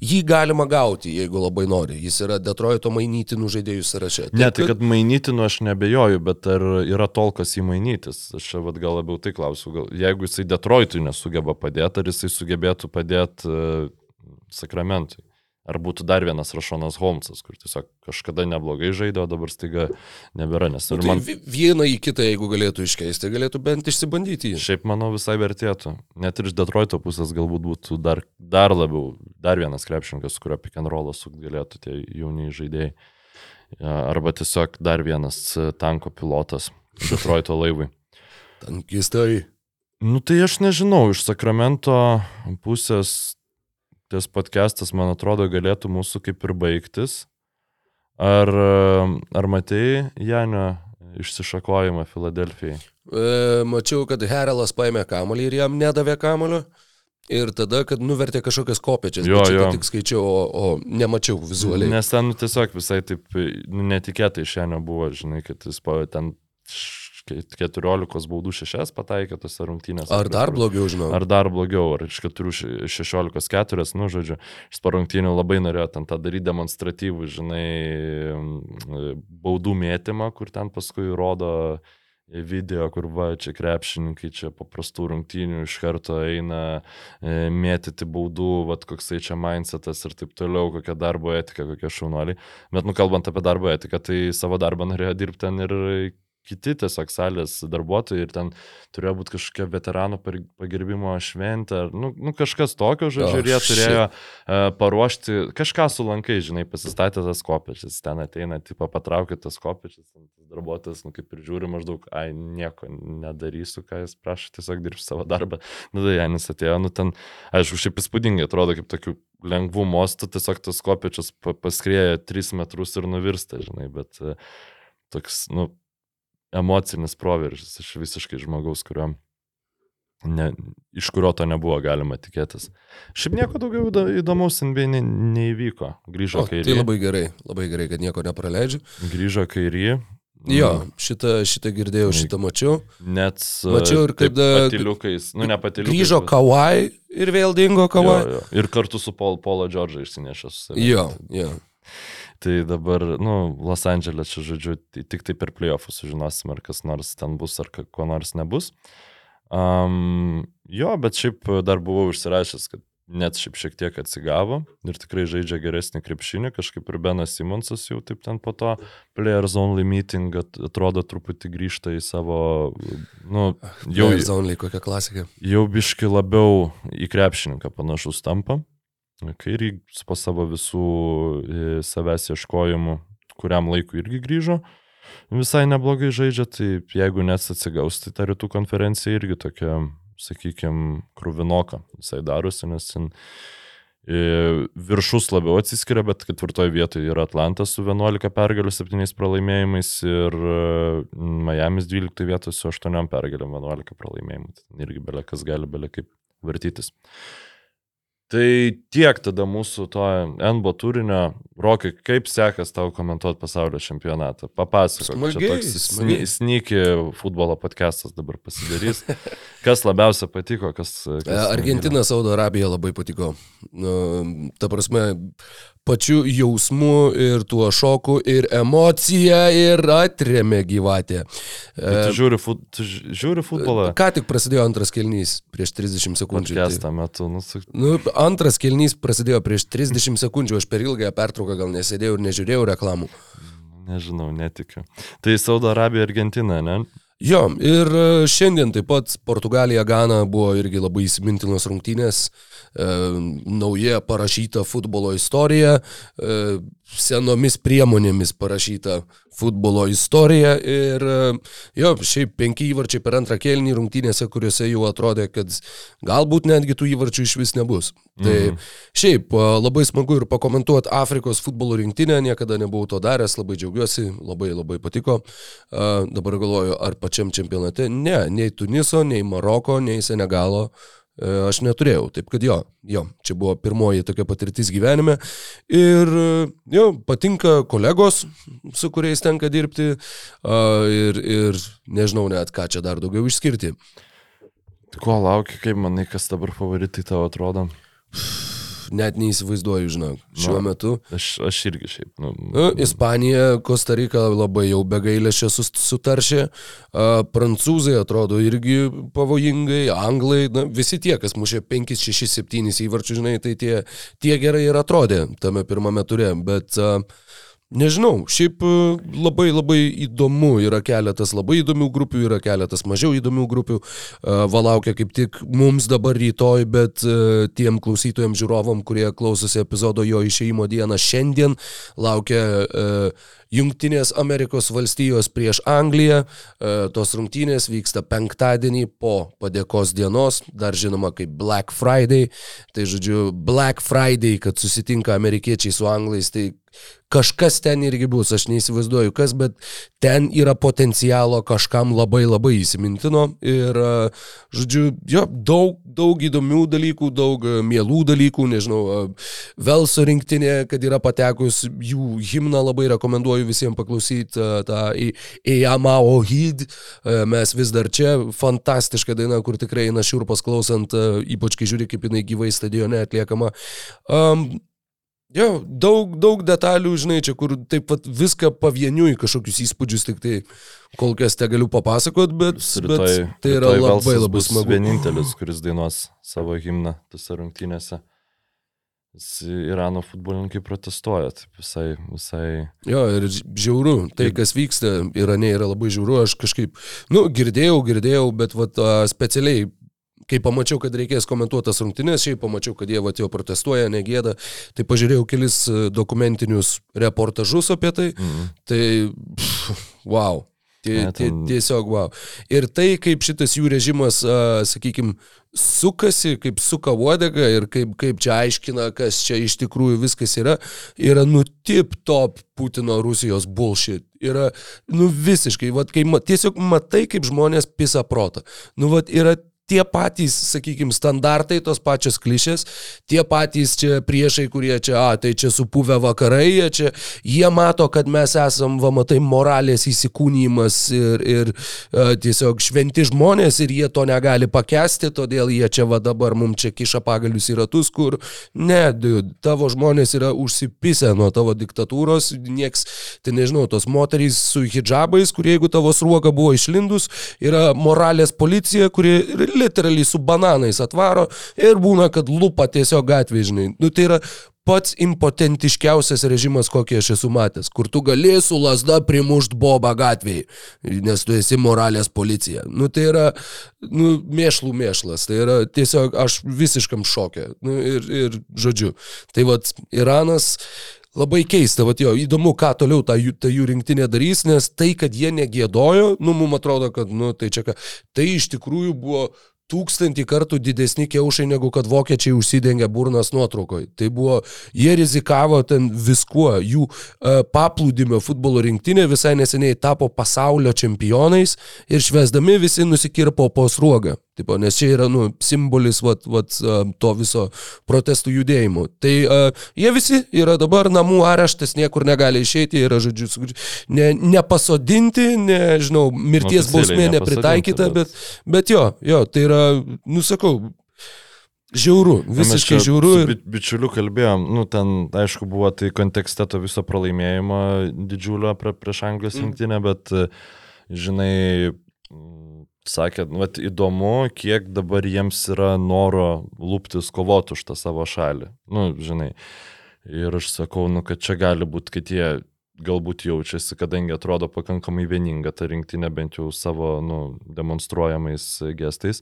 C: jį galima gauti, jeigu labai nori. Jis yra Detroito mainytinų žaidėjų sąraše.
D: Ne, tai kad mainyti, nu aš nebejoju, bet ar yra tolkas įmainytis? Aš čia vat, gal labiau tai klausiu. Gal, jeigu jisai Detroitui nesugeba padėti, ar jisai sugebėtų padėti uh, Sakramentui? Ar būtų dar vienas Rašonas Holmesas, kur tiesiog kažkada neblogai žaidė, o dabar staiga nebėra. Nes
C: Nu,
D: ir
C: tai
D: man,
C: vi- vieną į kitą, jeigu galėtų iškeisti, galėtų bent išsibandyti.
D: Šiaip manau visai vertėtų. Net ir iš Detroito pusės galbūt būtų dar, dar labiau, dar vienas krepšininkas, kurio pick and rollo sukt galėtų tie jauni žaidėjai. Ja, Arba tiesiog dar vienas e, tanko pilotas Detroito laivui.
C: Tankistai.
D: Nu tai aš nežinau, iš Sakramento pusės tas podcastas, man atrodo, galėtų mūsų kaip ir baigtis. Ar, ar matėjai Janio išsišakojimą Filadelfijai?
C: E, mačiau, kad Herelas paėmė kamolį ir jam nedavė kamolio. Ir tada, kad nuvertė kažkokias kopėčias.
D: Jo, jo.
C: Tik skaičiau, o, o nemačiau vizualiai.
D: Nes ten nu, tiesiog visai taip netikėtai šiandien buvo, žinai, kad jis po ten 14 baudų 6 pataikė tose rungtynėse.
C: Ar dar blogiau, žinau.
D: Ar dar blogiau, ar iš 4 16 4, nu, žodžiu, iš po rungtynių labai norėjo ten tą daryti demonstratyvų, žinai, baudų mėtymą, kur ten paskui rodo video, kur va, čia krepšininkai, čia paprastų rungtynių iš karto eina e, mėtyti baudų, va, koksai čia mindsetas ir taip toliau, kokia darbo etika, kokie šaunuoliai. Bet, nu, kalbant apie darbo etiką, tai savo darbą norėjo dirbti ten ir kiti tiesiog salės darbuotojai ir ten turėjo būti kažkokia veteranų pagerbimo šventė, ar, nu, nu kažkas tokio, žodžiu,
C: Oh,
D: ir jie turėjo uh, paruošti kažką su lankai, žinai, pasistatė tas kopečius, ten ateina, tipo, patraukė tas tas darbuotojas, nu, kaip ir žiūri maždaug, ai, nieko nedarysiu, ką jis prašo, tiesiog dirbsiu savo darbą. Nu, tai Janis atėjo, nu, ten, aišku, šiaip įspūdingai atrodo, kaip tokių lengvų mostų, tiesiog tas kopečius pa- paskrieja 3 metrus ir nuvirsta, žinai, bet uh, toks, nu, emocinis proveržis iš visiškai žmogaus, kurio, ne, iš kurio to nebuvo galima tikėtis. Šiaip nieko daugiau įdo- įdomaus NBA ne, neįvyko. Grįžo kairį.
C: tai labai gerai, labai gerai, kad nieko nepraleidžiu.
D: Grįžo kairį.
C: Jo, šitą, šitą girdėjau, šitą mačiau.
D: Net
C: Mačiau ir kad, e,
D: Patiliukais, nu ne patiliukais.
C: Grįžo Kawai ir vėl dingo Kawai.
D: Ir kartu su Paul, Paulo Džordžą savimi.
C: Jo, jo.
D: Tai dabar, nu, Los Andželė čia, žodžiu, tik tai per playoffus sužinosim, ar kas nors ten bus, ar ko nors nebus. Um, jo, bet šiaip dar buvau užsirašęs, kad net šiaip šiek tiek atsigavo ir tikrai žaidžia geresnį krepšinį, kažkaip ir Benas Simonsas jau taip ten po to Players Only meeting at- atrodo truputį grįžta į savo, nu, jau,
C: Jau Zonly kokia klasika.
D: jau biški labiau į krepšininką panašus tampa. Kairį po savo visų e, savęs ieškojimų, kuriam laikui irgi grįžo. Visai neblogai žaidžia, tai jeigu nes atsigaus, tai ta rytų konferencija irgi tokia, sakykime, krūvinoka visai darosi, nes ten e, viršus labiau atsiskiria, bet ketvirtoje vietoje yra Atlantas su 11 pergalių, 7 pralaimėjimais ir e, Miami's 12 vietoje su 8 pergalėm, 11 pralaimėjimų. Irgi belė kas gali belė kaip vartytis. Tai tiek tada mūsų to NBO turinio. Rokai, kaip sekas tau komentuoti pasaulio čempionatą? Papasakok.
C: Smagiai,
D: Čia toks
C: smagiai.
D: snyki futbolo podcastas dabar pasidarys. Kas labiausia patiko, kas... kas
C: Argentina, Saudo Arabija labai patiko. Nu, ta prasme, pačiu jausmu ir tuo šoku ir emocija ir atremė gyvatė.
D: Tai Tu žiūri, fut, tu ži- žiūri futbolą?
C: Ką tik prasidėjo antras kelnys prieš 30 sekundžių. tai-
D: Podcastą metu. Nu, su...
C: Nu, antras kelnys prasidėjo prieš 30 sekundžių, aš per ilgąją pertrauką gal nesėdėjau ir nežiūrėjau reklamų.
D: Nežinau, netikiu. Tai Saudo Arabija, Argentina, ne?
C: Jo, ir e, šiandien taip pat Portugalija Gana buvo irgi labai įsimintinos rungtynės, e, nauja parašyta futbolo istorija, e, senomis priemonėmis parašyta futbolo istorija ir e, jo, šiaip penki įvarčiai per antrą kelnį rungtynėse, kuriuose jau atrodė, kad galbūt netgi tų įvarčių iš vis nebus. Tai
D: Mhm.
C: šiaip e, labai smagu ir pakomentuoti Afrikos futbolo rinktinę, niekada nebuvau to daręs, labai džiaugiuosi, labai labai patiko. Dabar galvoju, ar pačiam čempionate? Ne, nei Tuniso, nei Maroko, nei Senegalo e, aš neturėjau. Taip kad jo, jo, čia buvo pirmoji tokia patirtis gyvenime. Ir e, jo, patinka kolegos, su kuriais tenka dirbti. Ir, ir nežinau net, ką čia dar daugiau išskirti.
D: Ko lauki, kaip manai, kas dabar favoritai tavo atrodo?
C: Net neįsivaizduoju, žinok, šiuo
D: Na.
C: metu.
D: Aš, aš irgi šiaip. Nu,
C: Nu, Ispanija, Kostarika labai jau be gailėšio sutaršė, prancūzai atrodo irgi pavojingai, anglai, na, visi tie, kas mušė 5, 6, 7 įvarčių, žinai, tai tie, tie gerai ir atrodė tame pirmame ture, bet a, Nežinau, šiaip e, labai labai įdomu, yra keletas labai įdomių grupių, yra keletas mažiau įdomių grupių, E, valaukia kaip tik mums dabar rytoj, bet e, tiem klausytojams žiūrovom, kurie klausosi epizodo jo išeimo dieną šiandien, laukia Junktinės Amerikos valstijos prieš Angliją, tos rungtynės vyksta penktadienį po padėkos dienos, dar žinoma kaip Black Friday, tai žodžiu Black Friday, kad susitinka amerikiečiai su anglais, tai kažkas ten irgi bus, aš neįsivaizduoju kas, bet ten yra potencialo kažkam labai labai įsimintino ir, e, žodžiu, jo, daug, daug įdomių dalykų, daug e, mielų dalykų, nežinau, e, Velso rinktinė, kad yra patekus, jų himną labai rekomenduoju visiems paklausyti, tą Ejama Ohid, mes vis dar čia, fantastiška daina, kur tikrai eina šiurpas klausant, ypač kai žiūri, kaip jinai gyvai stadione atliekama. Um, Jo, daug, daug detalių, žinai, čia kur taip pat viską pavieniui kažkokius įspūdžius tik tai kol kas te galiu papasakot, bet,
D: rytoj,
C: bet tai yra labai labai smagu.
D: Vienintelis, kuris dainuos savo himną tose rungtynėse. Irano futbolininkai protestuoja, taip visai, visai
C: Jo, ir žiauru, tai kas vyksta Irane yra labai žiauru, aš kažkaip, nu, girdėjau, girdėjau, bet vat, specialiai, kai pamačiau, kad reikės komentuoti tas rungtynės, šiaip pamačiau, kad jie jau protestuoja, negėda, tai pažiūrėjau kelis a, dokumentinius reportažus apie tai,
D: mm.
C: tai, pff, wow. Tie, tie, tiesiog wow. Ir tai, kaip šitas jų režimas, sakykime, sukasi, kaip suka uodega ir kaip, kaip čia aiškina, kas čia iš tikrųjų viskas yra, yra nu tip top Putino Rusijos bullshit. Yra, nu visiškai, vat, kai ma, tiesiog matai, kaip žmonės pisa protą. Nu, vat, yra tie patys, sakykime, standartai, tos pačios klišės, tie patys čia priešai, kurie čia, a, tai čia supuvę vakarai, jie čia, jie mato, kad mes esam, va, matai, moralės įsikūnymas ir, ir a, tiesiog šventi žmonės ir jie to negali pakesti, todėl jie čia va dabar mums čia kiša pagalius į ratus, kur, ne, dude, tavo žmonės yra užsipisę nuo tavo diktatūros, nieks, tai nežinau, tos moterys su hijabais, kurie jeigu tavo sruoga buvo išlindus, yra moralės policija, kuri literaliai su bananais atvaro ir būna, kad lupa tiesiog gatvė, žinai. Nu, tai yra pats impotentiškiausias režimas, kokį aš esu matęs, kur tu gali su lasda primušt bobą gatvėje, nes tu esi moralės policija. Nu, tai yra, nu, mėšlų mėšlas, tai yra tiesiog aš visiškam šokė. Nu, ir, ir, žodžiu, tai vad, Iranas Labai keista, va jo, įdomu, ką toliau ta jų, ta jų rinktinė darys, nes tai, kad jie negėdojo, nu, mums atrodo, kad, nu, tai čia ką, tai iš tikrųjų buvo tūkstantį kartų didesni kiaušai, negu kad vokiečiai užsidengė burnas nuotraukoje. Tai buvo, jie rizikavo ten viskuo, jų uh, paplūdimio futbolo rinktinė visai neseniai tapo pasaulio čempionais ir švesdami visi nusikirpo po sruogą. Tipo, nes čia yra nu, simbolis vat, vat, to viso protestų judėjimo. Tai a, jie visi yra dabar namų areštas, niekur negali išeiti, yra, žodžiu, ne, nepasodinti, nežinau, mirties
D: Oficialiai
C: bausmė nepritaikyta,
D: bet-
C: bet, bet jo, jo, tai yra, nusakau, žiauru, visiškai žiauru. Ir...
D: bi- Bičiuliu kalbėjom, nu ten, aišku, buvo tai kontekste to viso pralaimėjimo didžiulio prie, prieš Anglijos
C: Mm.
D: rinktinę, bet, e, žinai, mm, sakė, nu, vat, įdomu, kiek dabar jiems yra noro lūptis kovoti už tą savo šalį. Nu, žinai. Ir aš sakau, nu, kad čia gali būti, kad jie galbūt jaučiasi, kadangi atrodo pakankamai vieninga ta rinktinė, bent jau savo nu, demonstruojamais gestais,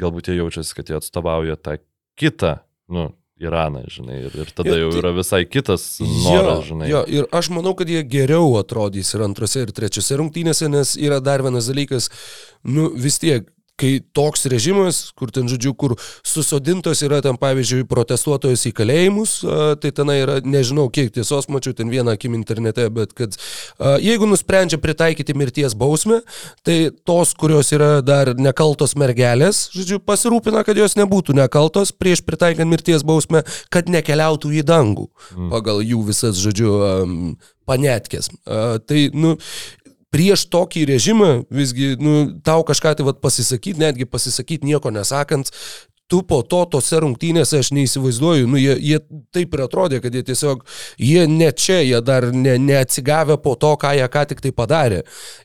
D: galbūt jie jaučiasi, kad jie atstovauja tą kitą, nu, Iraną, žinai, ir, ir tada
C: Jo,
D: jau
C: tai-
D: yra visai kitas
C: Jo,
D: noras, žinai.
C: jo, ir aš manau, kad jie geriau atrodys ir antrose, ir trečiose rungtynėse, nes yra dar vienas dalykas, nu vis tiek, kai toks režimas, kur ten, žodžiu, kur susodintos yra ten, pavyzdžiui, protestuotojas į kalėjimus, tai ten yra, nežinau, kiek tiesos mačiau, ten vieną akim internete, bet kad jeigu nusprendžia pritaikyti mirties bausmę, tai tos, kurios yra dar nekaltos mergelės, žodžiu, pasirūpina, kad jos nebūtų nekaltos prieš pritaikant mirties bausmę, kad nekeliautų į dangų pagal jų visas, žodžiu, panetkės. Tai, nu, prieš tokį režimą visgi, nu, tau kažką tai vat, pasisakyti, netgi pasisakyti nieko nesakant, tu po to tose rungtynėse aš neįsivaizduoju, nu, jie, jie taip ir atrodė, kad jie tiesiog, jie ne čia, jie dar ne, neatsigavę po to, ką jie ką tik tai padarė.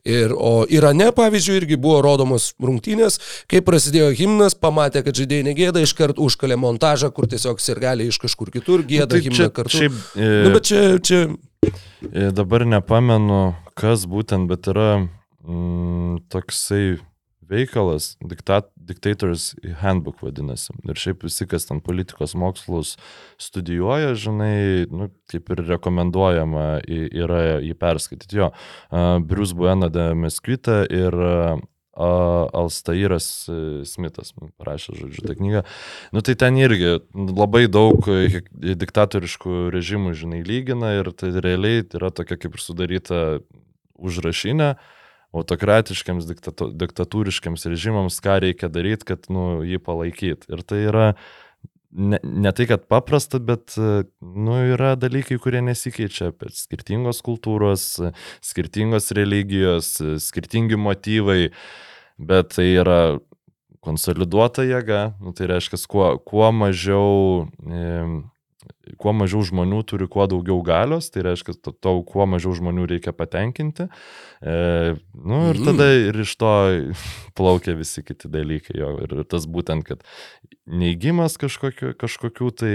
C: Ir, o Irane, pavyzdžiui, irgi buvo rodomos rungtynės, kai prasidėjo himnas, pamatė, kad žaidėjai negėda, iškart užkalė montažą, kur tiesiog sirgaliai iš kažkur kitur gėda
D: tai
C: himną
D: čia,
C: kartu.
D: šiaip, e,
C: Nu, bet čia, čia
D: Dabar nepamenu, kas būtent, bet yra mm, toksai veikalas, diktat, Dictators Handbook vadinasi. Ir šiaip visi, kas ten politikos mokslus studijuoja, žinai, nu, kaip ir rekomenduojama yra jį perskaityti. Jo, uh, Bruce Bueno de Mesquita ir uh, Alstairas e, Smithas parašė, žodžiu, tą knygą. Nu tai ten irgi labai daug diktatoriškų režimų, žinai, lygina ir tai realiai yra tokia kaip ir sudaryta užrašinė autokratiškiams, diktato, diktatūriškiams režimams, ką reikia daryti, kad nu, jį palaikyti. Ir tai yra ne, ne tai, kad paprasta, bet e, nu, yra dalykai, kurie nesikeičia, skirtingos kultūros, skirtingos religijos, skirtingi motyvai, bet tai yra konsoliduota jėga, nu, tai reiškia, kuo, kuo mažiau... E, kuo mažiau žmonių turi kuo daugiau galios, tai reiškia, to, to kuo mažiau žmonių reikia patenkinti. E, nu, ir
C: Mhm.
D: tada ir iš to plaukia visi kiti dalykai. Jo, ir tas būtent, kad neįgymas kažkokiu, kažkokių tai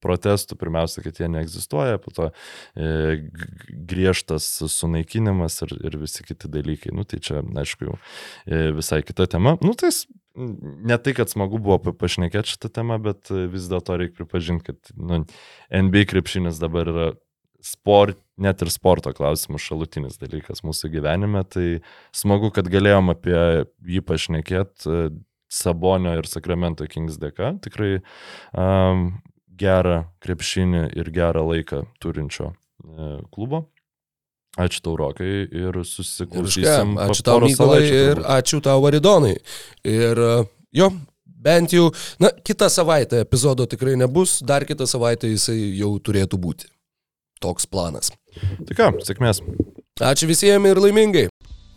D: protestų, pirmiausia, kad jie neegzistuoja, po to e, griežtas sunaikinimas ir, ir visi kiti dalykai. Nu, tai čia, aišku, jau e, visai kita tema. Nu, tai ne tai, kad smagu buvo pa- pašnekėti šitą temą, bet vis dėlto reikia pripažinti, kad nu, NBA krepšinis dabar yra sport, net ir sporto klausimų šalutinis dalykas mūsų gyvenime. Tai smagu, kad galėjom apie jį pašnekėti Sabonio ir Sakramento Kings dėka. Tikrai um, gerą krepšinį ir gerą laiką turinčio e, klubo. Ačiū tau, Rokai, ir
C: Ir
D: susiklausysim. po
C: Ačiū tau, Mykolai, ir ačiū tau, Aridonai. Ir uh, jo, bent jau, na, kitą savaitę epizodo tikrai nebus, dar kitą savaitę jisai jau turėtų būti. Toks planas.
D: Tai ką, sėkmės.
C: Ačiū visiems ir laimingai.